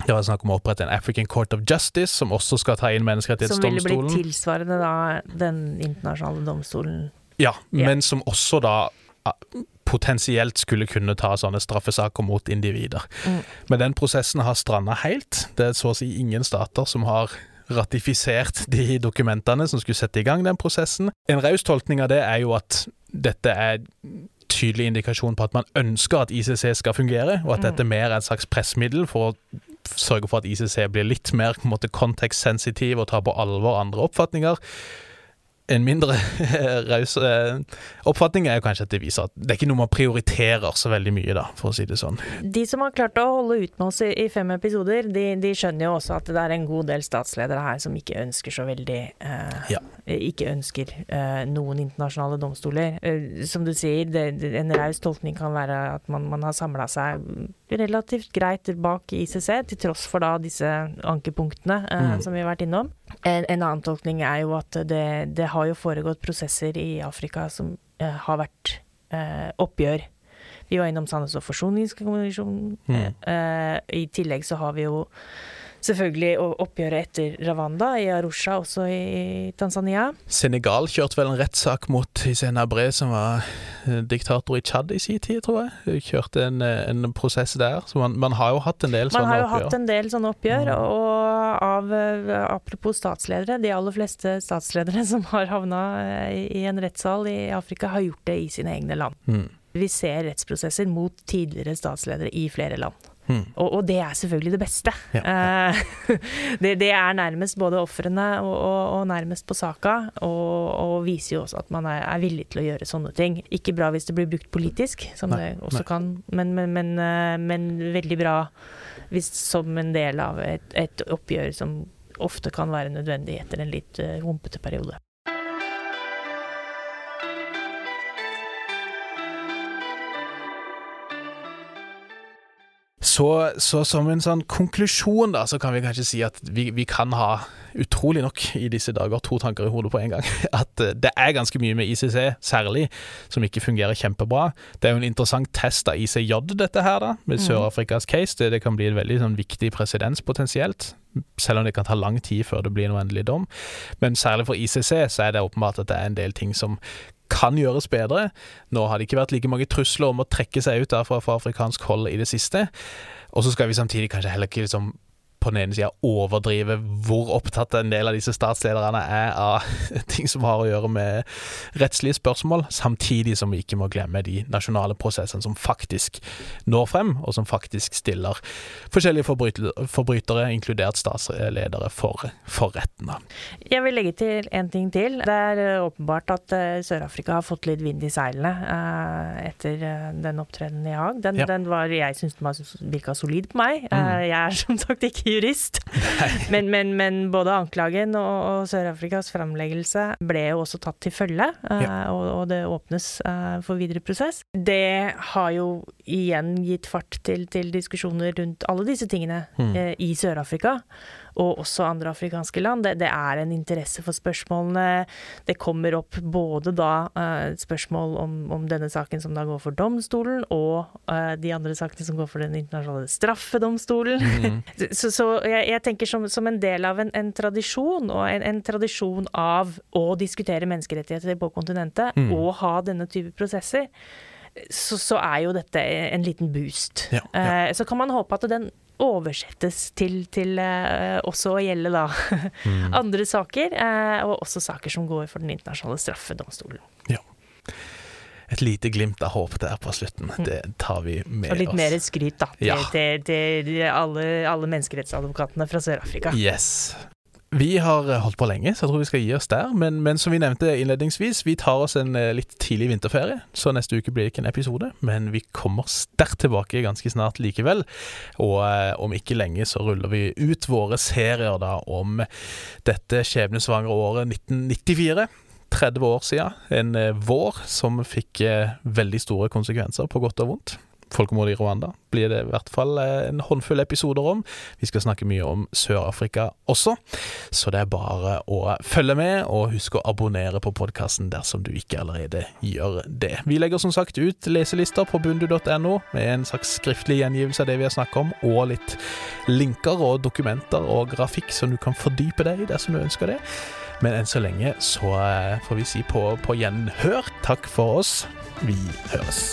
det var snakk om å opprette en African Court of Justice, som også skal ta inn menneskerettighetsdomstolen. Som ville bli tilsvarende da den internasjonale domstolen? Ja, yeah. men som også da potensielt skulle kunne ta sånne straffesaker mot individer. Mm. Men den prosessen har stranda helt. Det er så å si ingen stater som har ratifisert de dokumentene som skulle sette i gang den prosessen. En raus tolkning av det er jo at dette er tydelig indikasjon på at man ønsker at ICC skal fungere, og at mm. dette mer er et slags pressmiddel for å sørge for at ICC blir litt mer kontekstsensitiv og tar på alvor andre oppfatninger en mindre (laughs) raus eh, oppfatning er jo kanskje at det viser at det er ikke noe man prioriterer så veldig mye, da, for å si det sånn. De som har klart å holde ut med oss i, fem episoder, de, de, skjønner jo også at det er en god del statsledere her som ikke ønsker så veldig eh, ja. Ikke ønsker eh, noen internasjonale domstoler. Eh, som du sier, det, en raus tolkning kan være at man, man har samla seg relativt greit bak ICC, til tross for da disse ankepunktene eh, mm. som vi har vært innom. En, en, annen tolkning er jo at det, det, har jo foregått prosesser i Afrika som eh, har vært eh, oppgjør. Vi var innom Sandnes og forsoningskommisjonen. Mm. Eh, I tillegg så har vi jo selvfølgelig oppgjøret etter Ravanda i Arusha, også i Tanzania. Senegal kjørte vel en rettssak mot Hissène Abré, som var eh, diktator i Tsjad i sin tid, tror jeg. Kjørte en, eh, en prosess der. Så man, man, har jo hatt en del man sånne oppgjør. Man har jo hatt en del sånne oppgjør, mm. og av, eh, apropos statsledere, de aller fleste statsledere (laughs) som har havna i en rettssal i Afrika, har gjort det i sine egne land. Mm. Vi ser rettsprosesser mot tidligere statsledere i flere land. Mm. Og, og, det er selvfølgelig det beste. Ja, ja. Eh, (laughs) det, det, er nærmest både ofrene og, og, og, nærmest på saka, og, viser jo også at man er, er, villig til å gjøre sånne ting. Ikke bra hvis det blir brukt politisk, som nei, det også nei. kan, men, men, men, eh, men, veldig bra hvis, som en del av et, et, oppgjør som ofte kan være nødvendig etter en litt uh, humpete periode. Så, så, som en sånn konklusjon, da, så kan vi kanskje si at vi, vi, kan ha, utrolig nok i disse dager, to tanker i hodet på en gang. (laughs) At eh, det er ganske mye med ICC, særlig, som ikke fungerer kjempebra. Det er jo en interessant test av ICJ, dette her, da, med mm. Sør-Afrikas case. Det, det, kan bli en veldig sånn, viktig presedens potensielt. Selv om det kan ta lang tid før det blir en endelig dom. Men særlig for ICC så er det åpenbart at det er en del ting som kan gjøres bedre. Nå har det ikke vært like mange trusler om å trekke seg ut derfra fra afrikansk hold i det siste. Og så skal vi samtidig kanskje heller ikke liksom på den ene sida overdrive hvor opptatt en del av disse statslederne er av (laughs) ting som har å gjøre med rettslige spørsmål, samtidig som vi ikke må glemme de nasjonale prosessene som faktisk når frem, og som faktisk stiller forskjellige forbrytere, inkludert statsledere, for, for retten. Jeg vil legge til en ting til. Det er eh, åpenbart at uh, Sør-Afrika har fått litt vind i seilene uh, etter den opptredenen i Haag. Den, ja. den, var, jeg syns den virka solid på meg. Mm. Jeg er som sagt ikke jurist. Men, men, men, både anklagen og, og Sør-Afrikas framleggelse ble jo også tatt til følge, uh, ja. og, og, det åpnes uh, for videre prosess. Det har jo igjen gitt fart til, til diskusjoner rundt alle disse tingene mm. uh, i Sør-Afrika og også andre afrikanske land. Det, det, er en interesse for spørsmålene. Det kommer opp både da uh, spørsmål om, om, denne saken som da går for domstolen, og uh, de andre sakene som går for den internasjonale straffedomstolen. (laughs) Mm. så, så jeg, jeg, tenker som, som, en del av en, en tradisjon, og en, en, tradisjon av å diskutere menneskerettigheter på kontinentet, mm. og ha denne type prosesser. Så, så, er jo dette en liten boost. Ja, ja. Uh, så kan man håpe at den oversettes til, til uh, også å gjelde da mm. (laughs) andre saker, uh, og også saker som går for den internasjonale straffedomstolen. Ja. Et lite glimt av håp der på slutten. Mm. Det tar vi med oss. Og litt oss. mer skryt, da, til, ja. til, til, til alle, alle menneskerettsadvokatene fra Sør-Afrika. Yes. Vi har eh, holdt på lenge, så jeg tror vi skal gi oss der. Men, men som vi nevnte innledningsvis, vi tar oss en eh, litt tidlig vinterferie. Så neste uke blir det ikke en episode, men vi kommer sterkt tilbake ganske snart likevel. Og eh, om ikke lenge så ruller vi ut våre serier da om dette skjebnesvangre året 1994. 30 år siden. En eh, vår som fikk eh, veldig store konsekvenser, på godt og vondt folkemordet i Rwanda blir det i hvert fall eh, en håndfull episoder om. Vi skal snakke mye om Sør-Afrika også, så det er bare å følge med, og husk å abonnere på podkasten dersom du ikke allerede gjør det. Vi legger som sagt ut leselister på bundu.no med en slags skriftlig gjengivelse av det vi har snakket om, og litt linker og dokumenter og grafikk som du kan fordype deg i dersom du ønsker det. Men enn så lenge så eh, får vi si på, på gjenhør. Takk for oss. Vi høres.